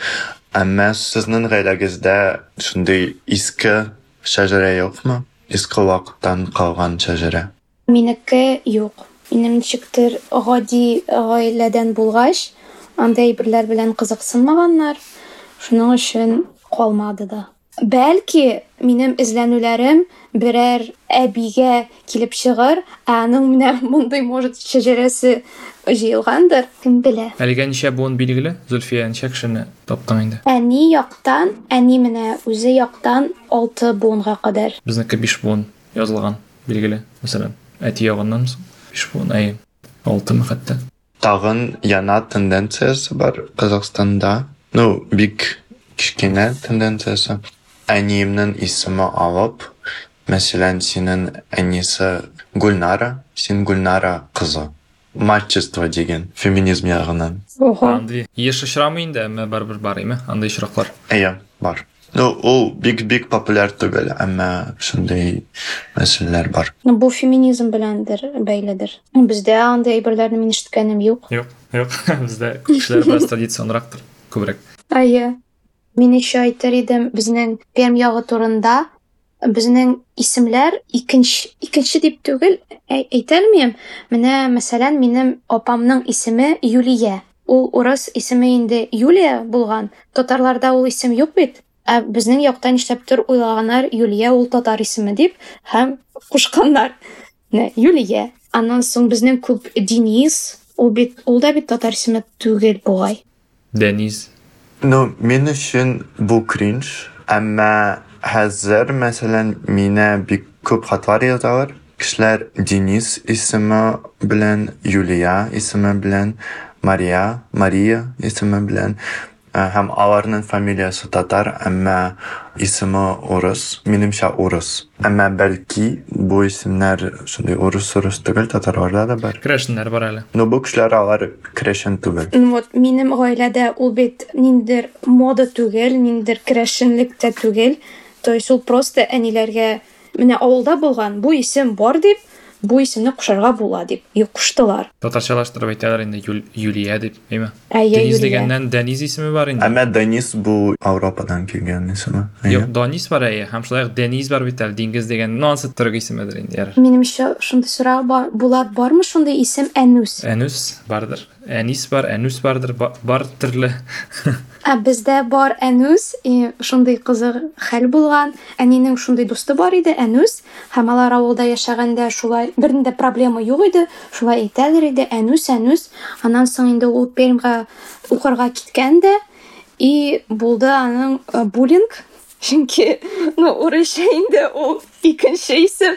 Әмма сезнең гаиләгездә шундый иске шәҗәрә юкмы? Иске вакыттан калган шәҗәрә. Минеке юк. Минем ничектер гади гаиләдән булгач, андай берләр белән кызыксынмаганнар. Шуның өчен калмады да. Бәлки, минем эзләнүләрем берәр әбигә килеп чыгыр, ә аның менә *laughs* мондый может шәҗәрәсе җыелгандыр, кем белә. Әлегә ничә буын билгеле? Зульфия ничә кешене таптың инде? Әни яктан, әни менә үзе яктан 6 буынга кадәр. Безнеке 5 буын язылган билгеле. Мәсәлән, әти ягыннан 5 буын, әй, 6 хәтта. Тагын яна тенденциясе бар Казакстанда. Ну, бик кичкенә тенденциясе. Әниемнең исеме алып, мәсәлән, синең әнисе Гульнара, син Гульнара кызы. Мачество дигән феминизм ягыннан. Ого. Еш очрамый инде, әмма барыбер бар име? Андый очраклар. Әйе, бар. Ну, ул бик-бик популяр түгел, әмма шундый мәсьәләләр бар. Ну, Бу феминизм беләндер бәйледер. Бездә андай әйберләрне мин ишеткәнем юк. Юк, юк. *laughs* Бездә кешеләр бераз традиционрактыр, күбрәк. Әйе. Мин еще әйтер идем, безнең Перм ягы турында безнең исемләр икенче икенче дип түгел, әйтелмим. Менә мәсәлән, минем апамның исеме Юлия. Ул урыс исеме инде Юлия булган. Татарларда ул исем юк бит. Ә безнең якта уйлаганнар Юлия ул татар исеме дип һәм кушканнар. Юлия. Аннан соң безнең күп Денис, ул бит да бит татар исеме түгел бугай. Дениз. Ну, мен өчен бу кринж, әмма хәзер мәсәлән мине бик күп хатлар язалар. Кешеләр Денис исеме белән, Юлия исеме белән, Мария, Мария исеме белән. Ә, һәм аларның фамилиясы татар, әмма исеме урыс. Минемчә урыс. Әмма бәлки бу исемнәр шундый урыс-урыс түгел, татарларда да бар. Керәшеннәр бар әле. Ну бу кешеләр алар керәшен түгел. Вот минем гаиләдә ул бит ниндидер мода түгел, ниндидер керәшенлек тә түгел. То есть ул просто әниләргә менә авылда булган бу исем бар дип, бу исемне кушарга була дип, и куштылар. Татарчалаштырып әйтәләр инде Юл- Юлия дип, әйме? Әйе, Дениз дигәннән Дениз исеме бар инде. Әмма Денис бу Европадан килгән исеме. Юк, Данис бар әйе, һәм шулай ук Дениз бар бит әле, диңгез дигән, ну ансы төрек исемедер инде. Минемчә шундый сорау бар, Булат бармы шундый исем Әнүс? Әнүс бардыр. Әнис бар, Әнүс бардыр, ба- бар төрле. Ә бездә бар Әнүс, и шундый кызык хәл булган. Әнинең шундый дусты бар иде, Әнүс, һәм алар авылда яшәгәндә шулай бернидә проблема юк иде. Шулай әйтәләр иде, Әнүс, Әнүс. Аннан соң инде ул Пермгә укырга киткән дә, и булды аның буллинг. Чөнки, ну, урысча инде ул икенче исем.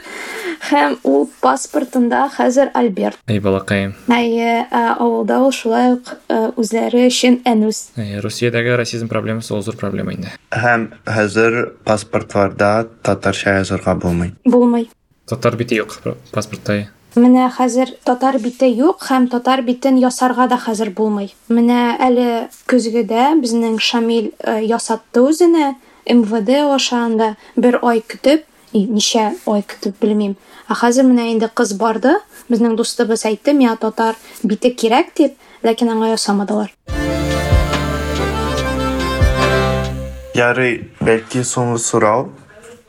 Һәм ул паспортында хәзер Альберт. Эй, балакаем. Әйе, ә, авылда ул шулай ук үзләре өчен Әнүс. Русиядәге расизм проблемасы ул зур проблема инде. Һәм хәзер паспортларда татарча язырга булмый. Булмый. Татар бите юк паспортта. Менә хәзер татар бите юк һәм татар битен ясарга да хәзер булмый. Менә әле көзгедә безнең Шамил э, ясатты үзенә МВД ашаганда бер ай көтеп, ничә ай көтеп белмим. Ә хәзер менә инде кыз барды, безнең дустыбыз әйтте, миңа татар бите кирәк дип, ләкин аңа ясамадылар. Ярый, бәлки соңгы сорау,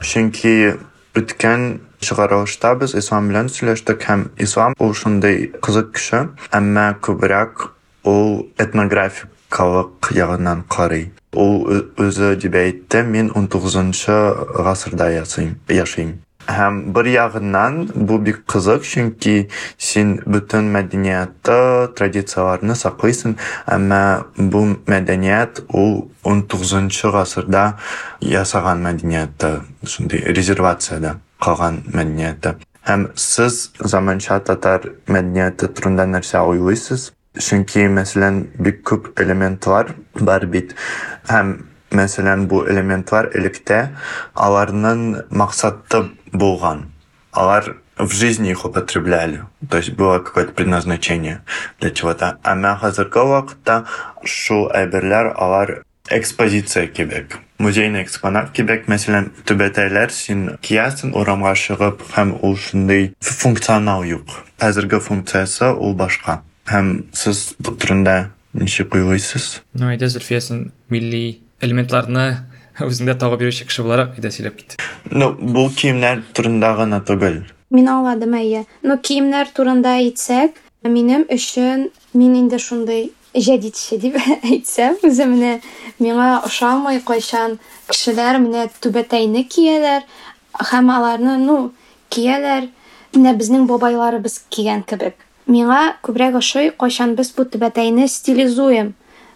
чөнки үткән чыгарылышта без ислам белән сөйләштек һәм ислам ул шундый кызык кеше, әмма күбрәк ул этнографикалык ягыннан карый. Ул үзе дип әйтте, мин 19-нчы гасырда яшим. Һәм бер ягыннан бу бик кызык, чөнки син бөтен мәдәниятты, традицияларны саклыйсың, әмма бу мәдәният ул 19-нчы гасырда ясаган мәдәниятты, шундый резервациядә калган мәдәниятты. Һәм сез заманча татар мәдәнияте турында нәрсә уйлыйсыз? Чөнки, мәсәлән, бик күп элементлар бар бит. Һәм мәсәлән, бу элементлар электә аларның максаты булган. Алар в жизни их употребляли. То есть было какое-то предназначение для чего-то. Әмма хәзерге вакытта әйберләр алар экспозиция кебек. Музейный экспонат кебек, мәсәлән, түбәтәйләр син киясың урамга чыгып, һәм ул шундый функционал юк. Хәзерге функциясе ул башка. Һәм сез бу турында ничек уйлыйсыз? Ну, әйдә Зөлфия, син милли элементларны үзеңдә табып йөрүче кеше буларак әйдә сөйләп кит. Ну, бу киемнәр турында гына түгел. Мин аңладым әйе. Но киемнәр турында әйтсәк, минем өчен мин инде шундый җәдитче дип *laughs* әйтсәм, үземне миңа ошамый кайчан кешеләр менә түбәтәйне кияләр һәм аларны, ну, кияләр менә безнең бабайларыбыз кигән кебек. Миңа күбрәк ошый кайчан без бу стилизуем.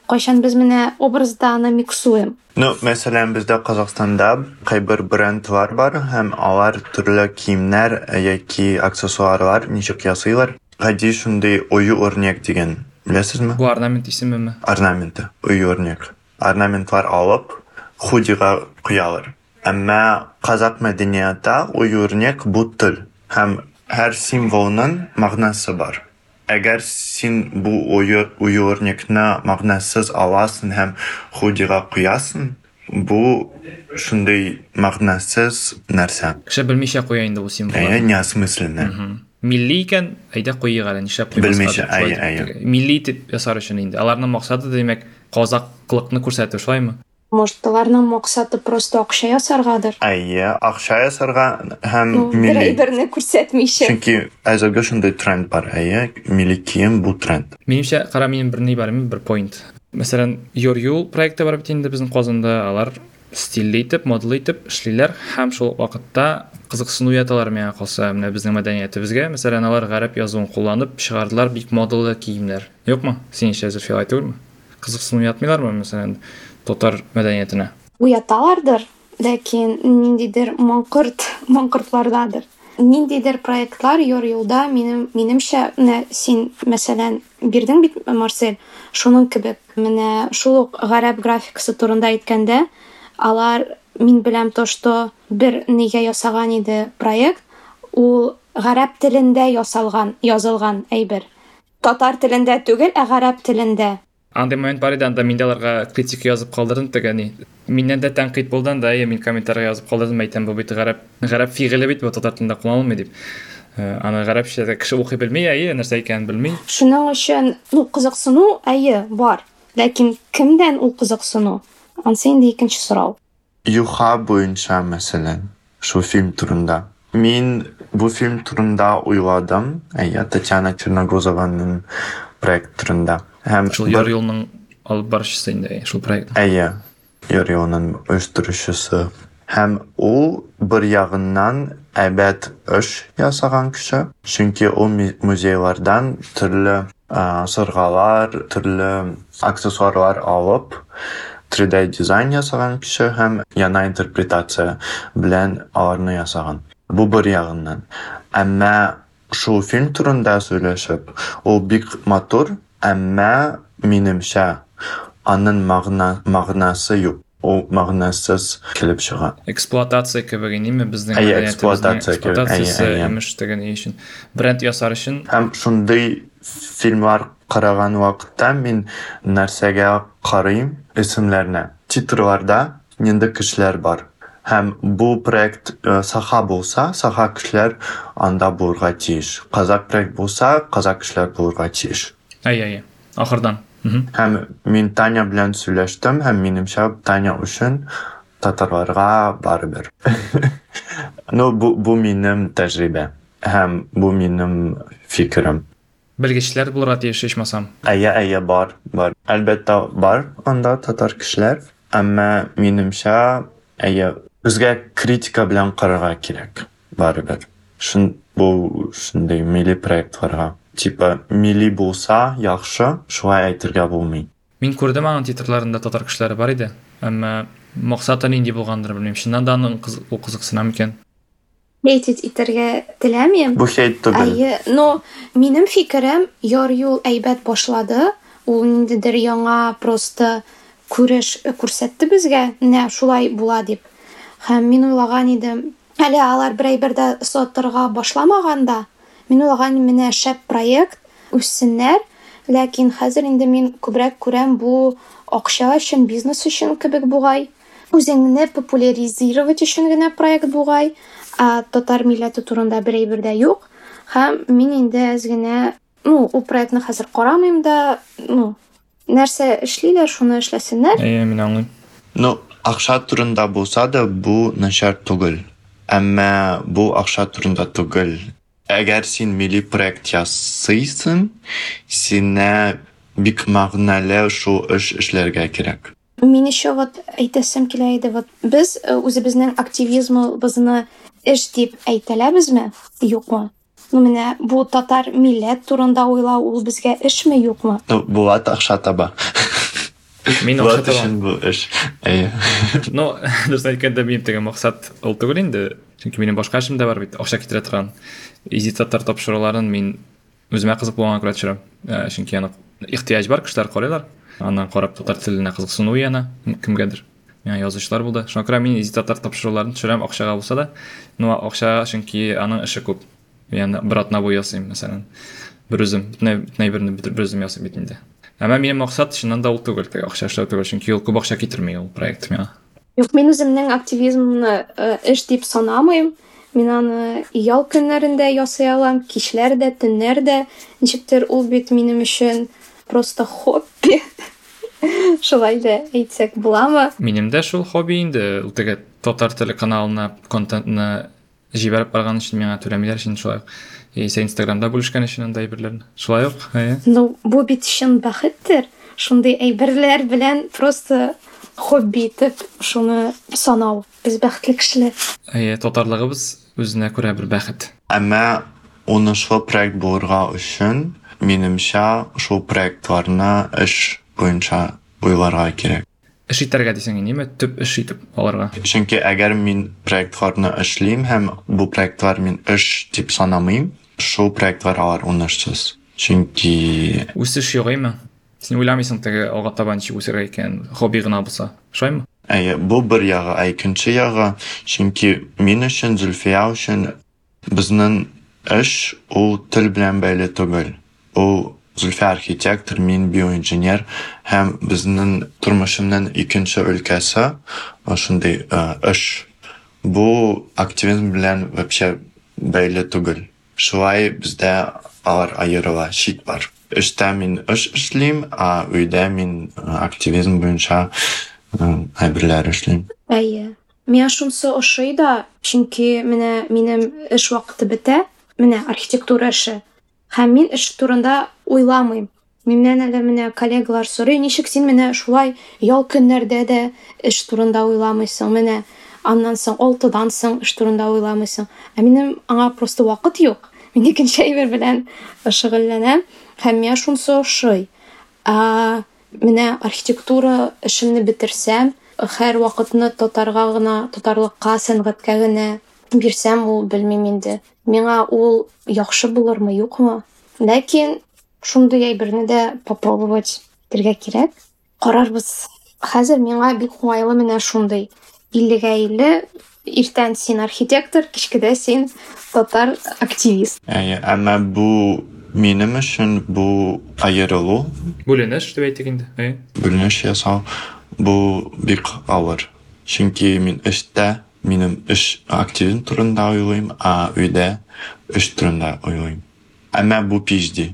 Кайчан без менә образда аны миксуем. Ну, мәсәлән, бездә Казакстанда кайбер брендлар бар һәм алар төрле киемнәр яки аксессуарлар ничек ясыйлар. Ою өрнек дигән. Беләсезме? Бу орнамент исемеме? Орнаменты, ою өрнек. Орнаментлар алып худига куялар. Әмма казак мәдәниятта ою өрнек бу тел һәм һәр символның мәгънәсе бар. Әгәр син бу ою ою өрнекне мәгънәсез аласың һәм худига куясың, бу шундый мәгънәсез нәрсә. Кеше белмичә куя инде ул Әйе, символларны. Куймаска Белмичә, дип шулай әйе, дип. Милли итеп ясар өчен инде. Аларның максаты димәк казаклыкны күрсәтү, шулаймы? Может, аларның максаты просто акча ясаргадыр. Әйе, акча ясарга һәм милли. әйберне күрсәтмичә. Чөнки әзерге шундый тренд бар, әйе, милли кием бу тренд. Минемчә, кара минем бер ни бар, бер point. Мәсәлән, Your Юл проекты бар бит инде безнең Казанда, алар модалы итеп эшлиләр һәм шул ук вакытта кызыксыну яталар миңа калса менә безнең мәдәниятебезгә. Мәсәлән, алар гарәп язуын кулланып чыгардылар бик модалы киемнәр. Юкмы? Синчә Зөлфия әйтүлме? Кызыксыну ятмыйлармы мәсәлән татар мәдәниятенә? уяталардыр, ләкин ниндидер маңкорт, маңкортлардадыр. ниндидер проектлар йор юлда минем минемчә менә син мәсәлән бирдең бит Марсель шуның кебек менә шул ук гарәп графикасы турында әйткәндә алар мин беләм то что бер нигә ясаган иде проект ул гарәп телендә ясалган язылган әйбер. Татар телендә түгел ә гарәп телендә. Андай момент бар иде анда мин дә аларга критика язып калдырдым теге ни миннән дә тәнкыйть булды анда әйе мин комментарийга язып калдырдым әйтәм бу бит гарәп гарәп фигыле бит бу татар телендә кулланылмый дип. Э, аны гарәпчә дә кеше укый белми әйе нәрсә икәнен белми. Шуның өчен ну кызыксыну әйе бар. Ләкин кемдән ул кызыксыну? Анысы инде икенче сорау Юха буенча мәсәлән, шул фильм турында. Мин бу фильм турында уйладым, әйе, Татьяна Черногозованың проект турында. Һәм шул яр юлның алып баручысы инде әйе, шул проект Әйе, Йорионың оештыручысы. Һәм ул бер ягыннан әйбәт эш ясаган кеше. Чөнки ул музейлардан төрле а, сыргалар, төрле аксессуарлар алып, 3D дизайн ясаган кеше һәм яна интерпретация белән аларны ясаган. Бу бер ягыннан. Әмма шул фильм турында сөйләшеп, ул бик матур, әмма минемчә аның магна магнасы юк. Ул магнасыз килеп чыга. эксплуатация кебек инеме безнең эксплуатация кебек, әйе. имеш ни өчен бренд ясар өчен Һәм шундый фильмлар караган вакытта мин нәрсәгә карыйм? Исемләрне. Титрларда нинди кешеләр бар. Һәм бу проект э, саха булса, саха кешеләр анда булырга тиеш. Казак проект булса, казак кешеләр булырга тиеш. әйе әйе ахырдан Мгм. Һәм мин Таня белән сөйләштем һәм минемчә Таня өчен татарларга барыбер. ну, бу, бу минем тәҗрибә. Һәм бу минем фикерем. белгечләр булырга тиеш ичмасам Әйе, әйе, бар, бар. Әлбәттә бар анда татар кешеләр, әмма минемчә, әйе, безгә критика белән карарга кирәк. Барыбер. Шун бу шундый милли проектларга. Типа, милли булса яхшы, шулай әйтергә булмый. мин күрдем аның титрларында татар кешеләре бар иде әмма максаты нинди булгандыр белмим чыннан да әйтит итәргә теләмим Бу хейт түгел. Әйе, но минем фикерем яр юл әйбәт башлады. Ул ниндидер яңа просто күреш күрсәтте безгә, нә шулай була дип. Һәм мин уйлаган идем, әле алар бер әйбердә сатырга башламаганда, мин уйлаган менә шәп проект үссеннәр, ләкин хәзер инде мин күбрәк күрәм бу акча өчен, бизнес өчен кебек бугай. Үзеңне популяризировать өчен генә проект бугай, татар милләте турында бер әйбер дә юк. Һәм мин инде әз генә, ну, ул проектны хәзер карамыйм да, ну, нәрсә эшлиләр, шуны эшләсеннәр. әйе мин аңлыйм Ну, акча турында булса да, бу начар түгел. Әмма бу акча турында түгел. Әгәр син милли проект ясыйсың, сине бик мәгънәле шул эш эшләргә кирәк. Мин еще вот әйтәсем килә иде, вот без э, үзебезнең активизмыбызны эш дип әйтәләбезме, юкмы? Ну, менә бу татар милләт турында уйлау ул безгә эшме, юкмы? Ну, Булат акча таба. мин акча табам бу эш. Әйе. Ну, *laughs* дөресен әйткәндә минем теге максат ул түгел инде. Чөнки минем башка эшем дә бар бит. Акча китерә торган. Изитаттар тапшыруларын мин үземә кызык булган күрә төшерәм. Ә, Чөнки аны ихтияҗ бар, кешеләр карыйлар. Аннан карап татар теленә кызыксыну яна кемгәдер. Яңа язучылар булды. Шуңа күрә мин изитаттар тапшыруларын төшерәм акчага булса да. Ну, акча чөнки аның эше күп. Яны бер атна буе ясыйм, мәсәлән. Бер үзем, бөтенләй берне бер үзем ясыйм бит инде. Әмма минем максат чыннан да ул түгел, теге акча эшләү түгел, чөнки ул күп акча китерми ул проект миңа. Юк, мин үземнең активизмны э, эш дип санамыйм. Мин аны ял көннәрендә ясый алам, кичләр дә, төннәр дә. Ничектер бит минем өчен просто хобби. *laughs* Шулай да әйтсәк буламы? Минем дә шул хобби инде. Ул теге татар теле каналына контентны җибәреп барган өчен миңа түләмиләр өчен шулай. ук. Яисә Инстаграмда бүлешкән өчен андай әйберләрне. Шулай ук, әйе. Ну, бу бит чын бәхеттер. Шундый әйберләр белән просто хобби итеп шуны санау. Без бәхетле кешеләр. Әйе, татарлыгыбыз үзенә күрә бер бәхет. Әмма унышлы проект булырга өчен, минемчә, шул проектларны эш буенча уйларга кирәк. эш итәргә дисең ниме төп эш итеп алырга Чөнки әгәр мин проектларны эшлим һәм бу проектлар мин эш дип санамыйм, шул проектлар алар уңышсыз. Чөнки үсеш югыймы син уйламыйсың теге алга таба ничек үсәргә икән хобби гына булса шулаймы әйе, бу бер ягы, ә икенче ягы, чөнки мин өчен Зөлфия өчен безнең эш ул тел белән бәйле түгел. Ул Зөлфия архитектор, мин биоинженер һәм безнең тормышымның икенче өлкәсе шундый эш. Бу активизм белән вообще бәйле түгел. Шулай бездә алар аерыла, шик бар. Эштә мин эш эшлим, а өйдә мин активизм буенча әйберләр эшлим. Әйе. Миңа шунсы ошый да, чөнки менә минем эш вакыты бетә, менә архитектура эше. Һәм мин эш турында уйламыйм. Миннән әле менә коллегалар сорый, ничек син менә шулай ял көннәрдә дә эш турында уйламыйсың, менә аннан соң алтыдан соң эш турында уйламыйсың. Ә минем аңа просто вакыт юк. Мин икенче әйбер белән шөгыльләнәм һәм миңа шунсы ошый. Ә менә архитектура эшемне бетерсәм, һәр вакытны тотарга гына, тотарлыкка, сәнгатькә генә бирсәм, ул белмим инде. Миңа ул яхшы булырмы, юкмы? Ләкин шундый әйберне дә попробовать итәргә кирәк. Карарбыз. Хәзер миңа бик уңайлы менә шундый. 50гә 50 иртән син архитектор, кичкедә син татар активист. Әйе, әмма бу минем өчен бу аерылу, бүленеш дип әйтик инде әйе бүленеш ясау, бу бик авыр. Чөнки мин эштә минем эш активизм турында уйлыйм, а өйдә эш турында уйлыйм. Әмма бу PhD.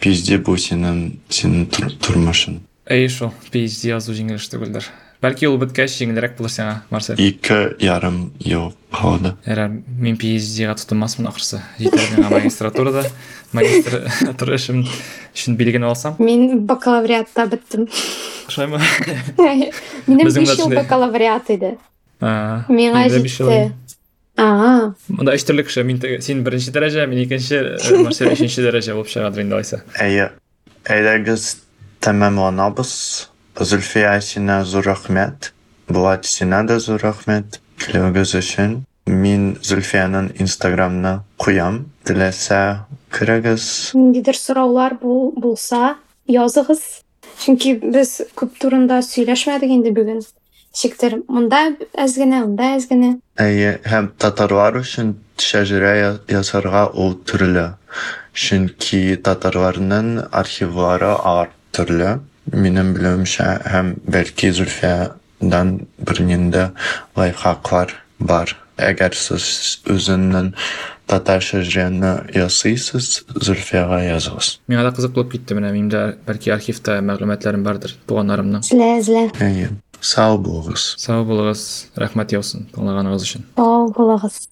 PhD бу синең синең тормышың. әйе шул PhD язу җиңел эш түгелдер бәлки ул беткәч җиңелрәк булыр сиңа марсель Ике ярым ел калды. Әрәр мин PhD-га тотынмасмын ахрысы. Җитәр миңа магистратурада магистратура *laughs* эшем өчен билген алсам. Мин бакалавриатта беттем. Шулаймы? Минем Безнең 5 ел дәшне. бакалавриат иде. Мин икенче, э, Марсель өченче дәрәҗә булып чыгадыр инде алайса. Әйе, әйдәгез тәмамланабыз. Зөлфия сиңа зур рәхмәт. Булат сиңа да зур рәхмәт. Килүгез өчен. Мин Зөлфияның Инстаграмны куям. Теләсә керегез. Ниндидер сораулар бул, булса, языгыз. Чөнки без күп турында сөйләшмәдек инде бүген. Шиктер, монда әз генә, монда әз генә. Әйе, һәм татарлар өчен шәҗәрә я- ясарга ул төрле. Чөнки татарларның архивлары алар төрле. Минем белүемчә һәм бәлки Зөлфиядан бер нинди лайфхаклар бар. Әгәр сез үзенең татар шәҗәрәне ясыйсыз, Зөлфияга языгыз. Миңа да кызык булып китте менә миндә бәлки архивта мәгълүматларым бардыр туганнарымның. Эзлә, эзлә. Әйе, Сау булыгыз. Сау булыгыз, рәхмәт яусын тыңлаганыгыз өчен. Сау булыгыз.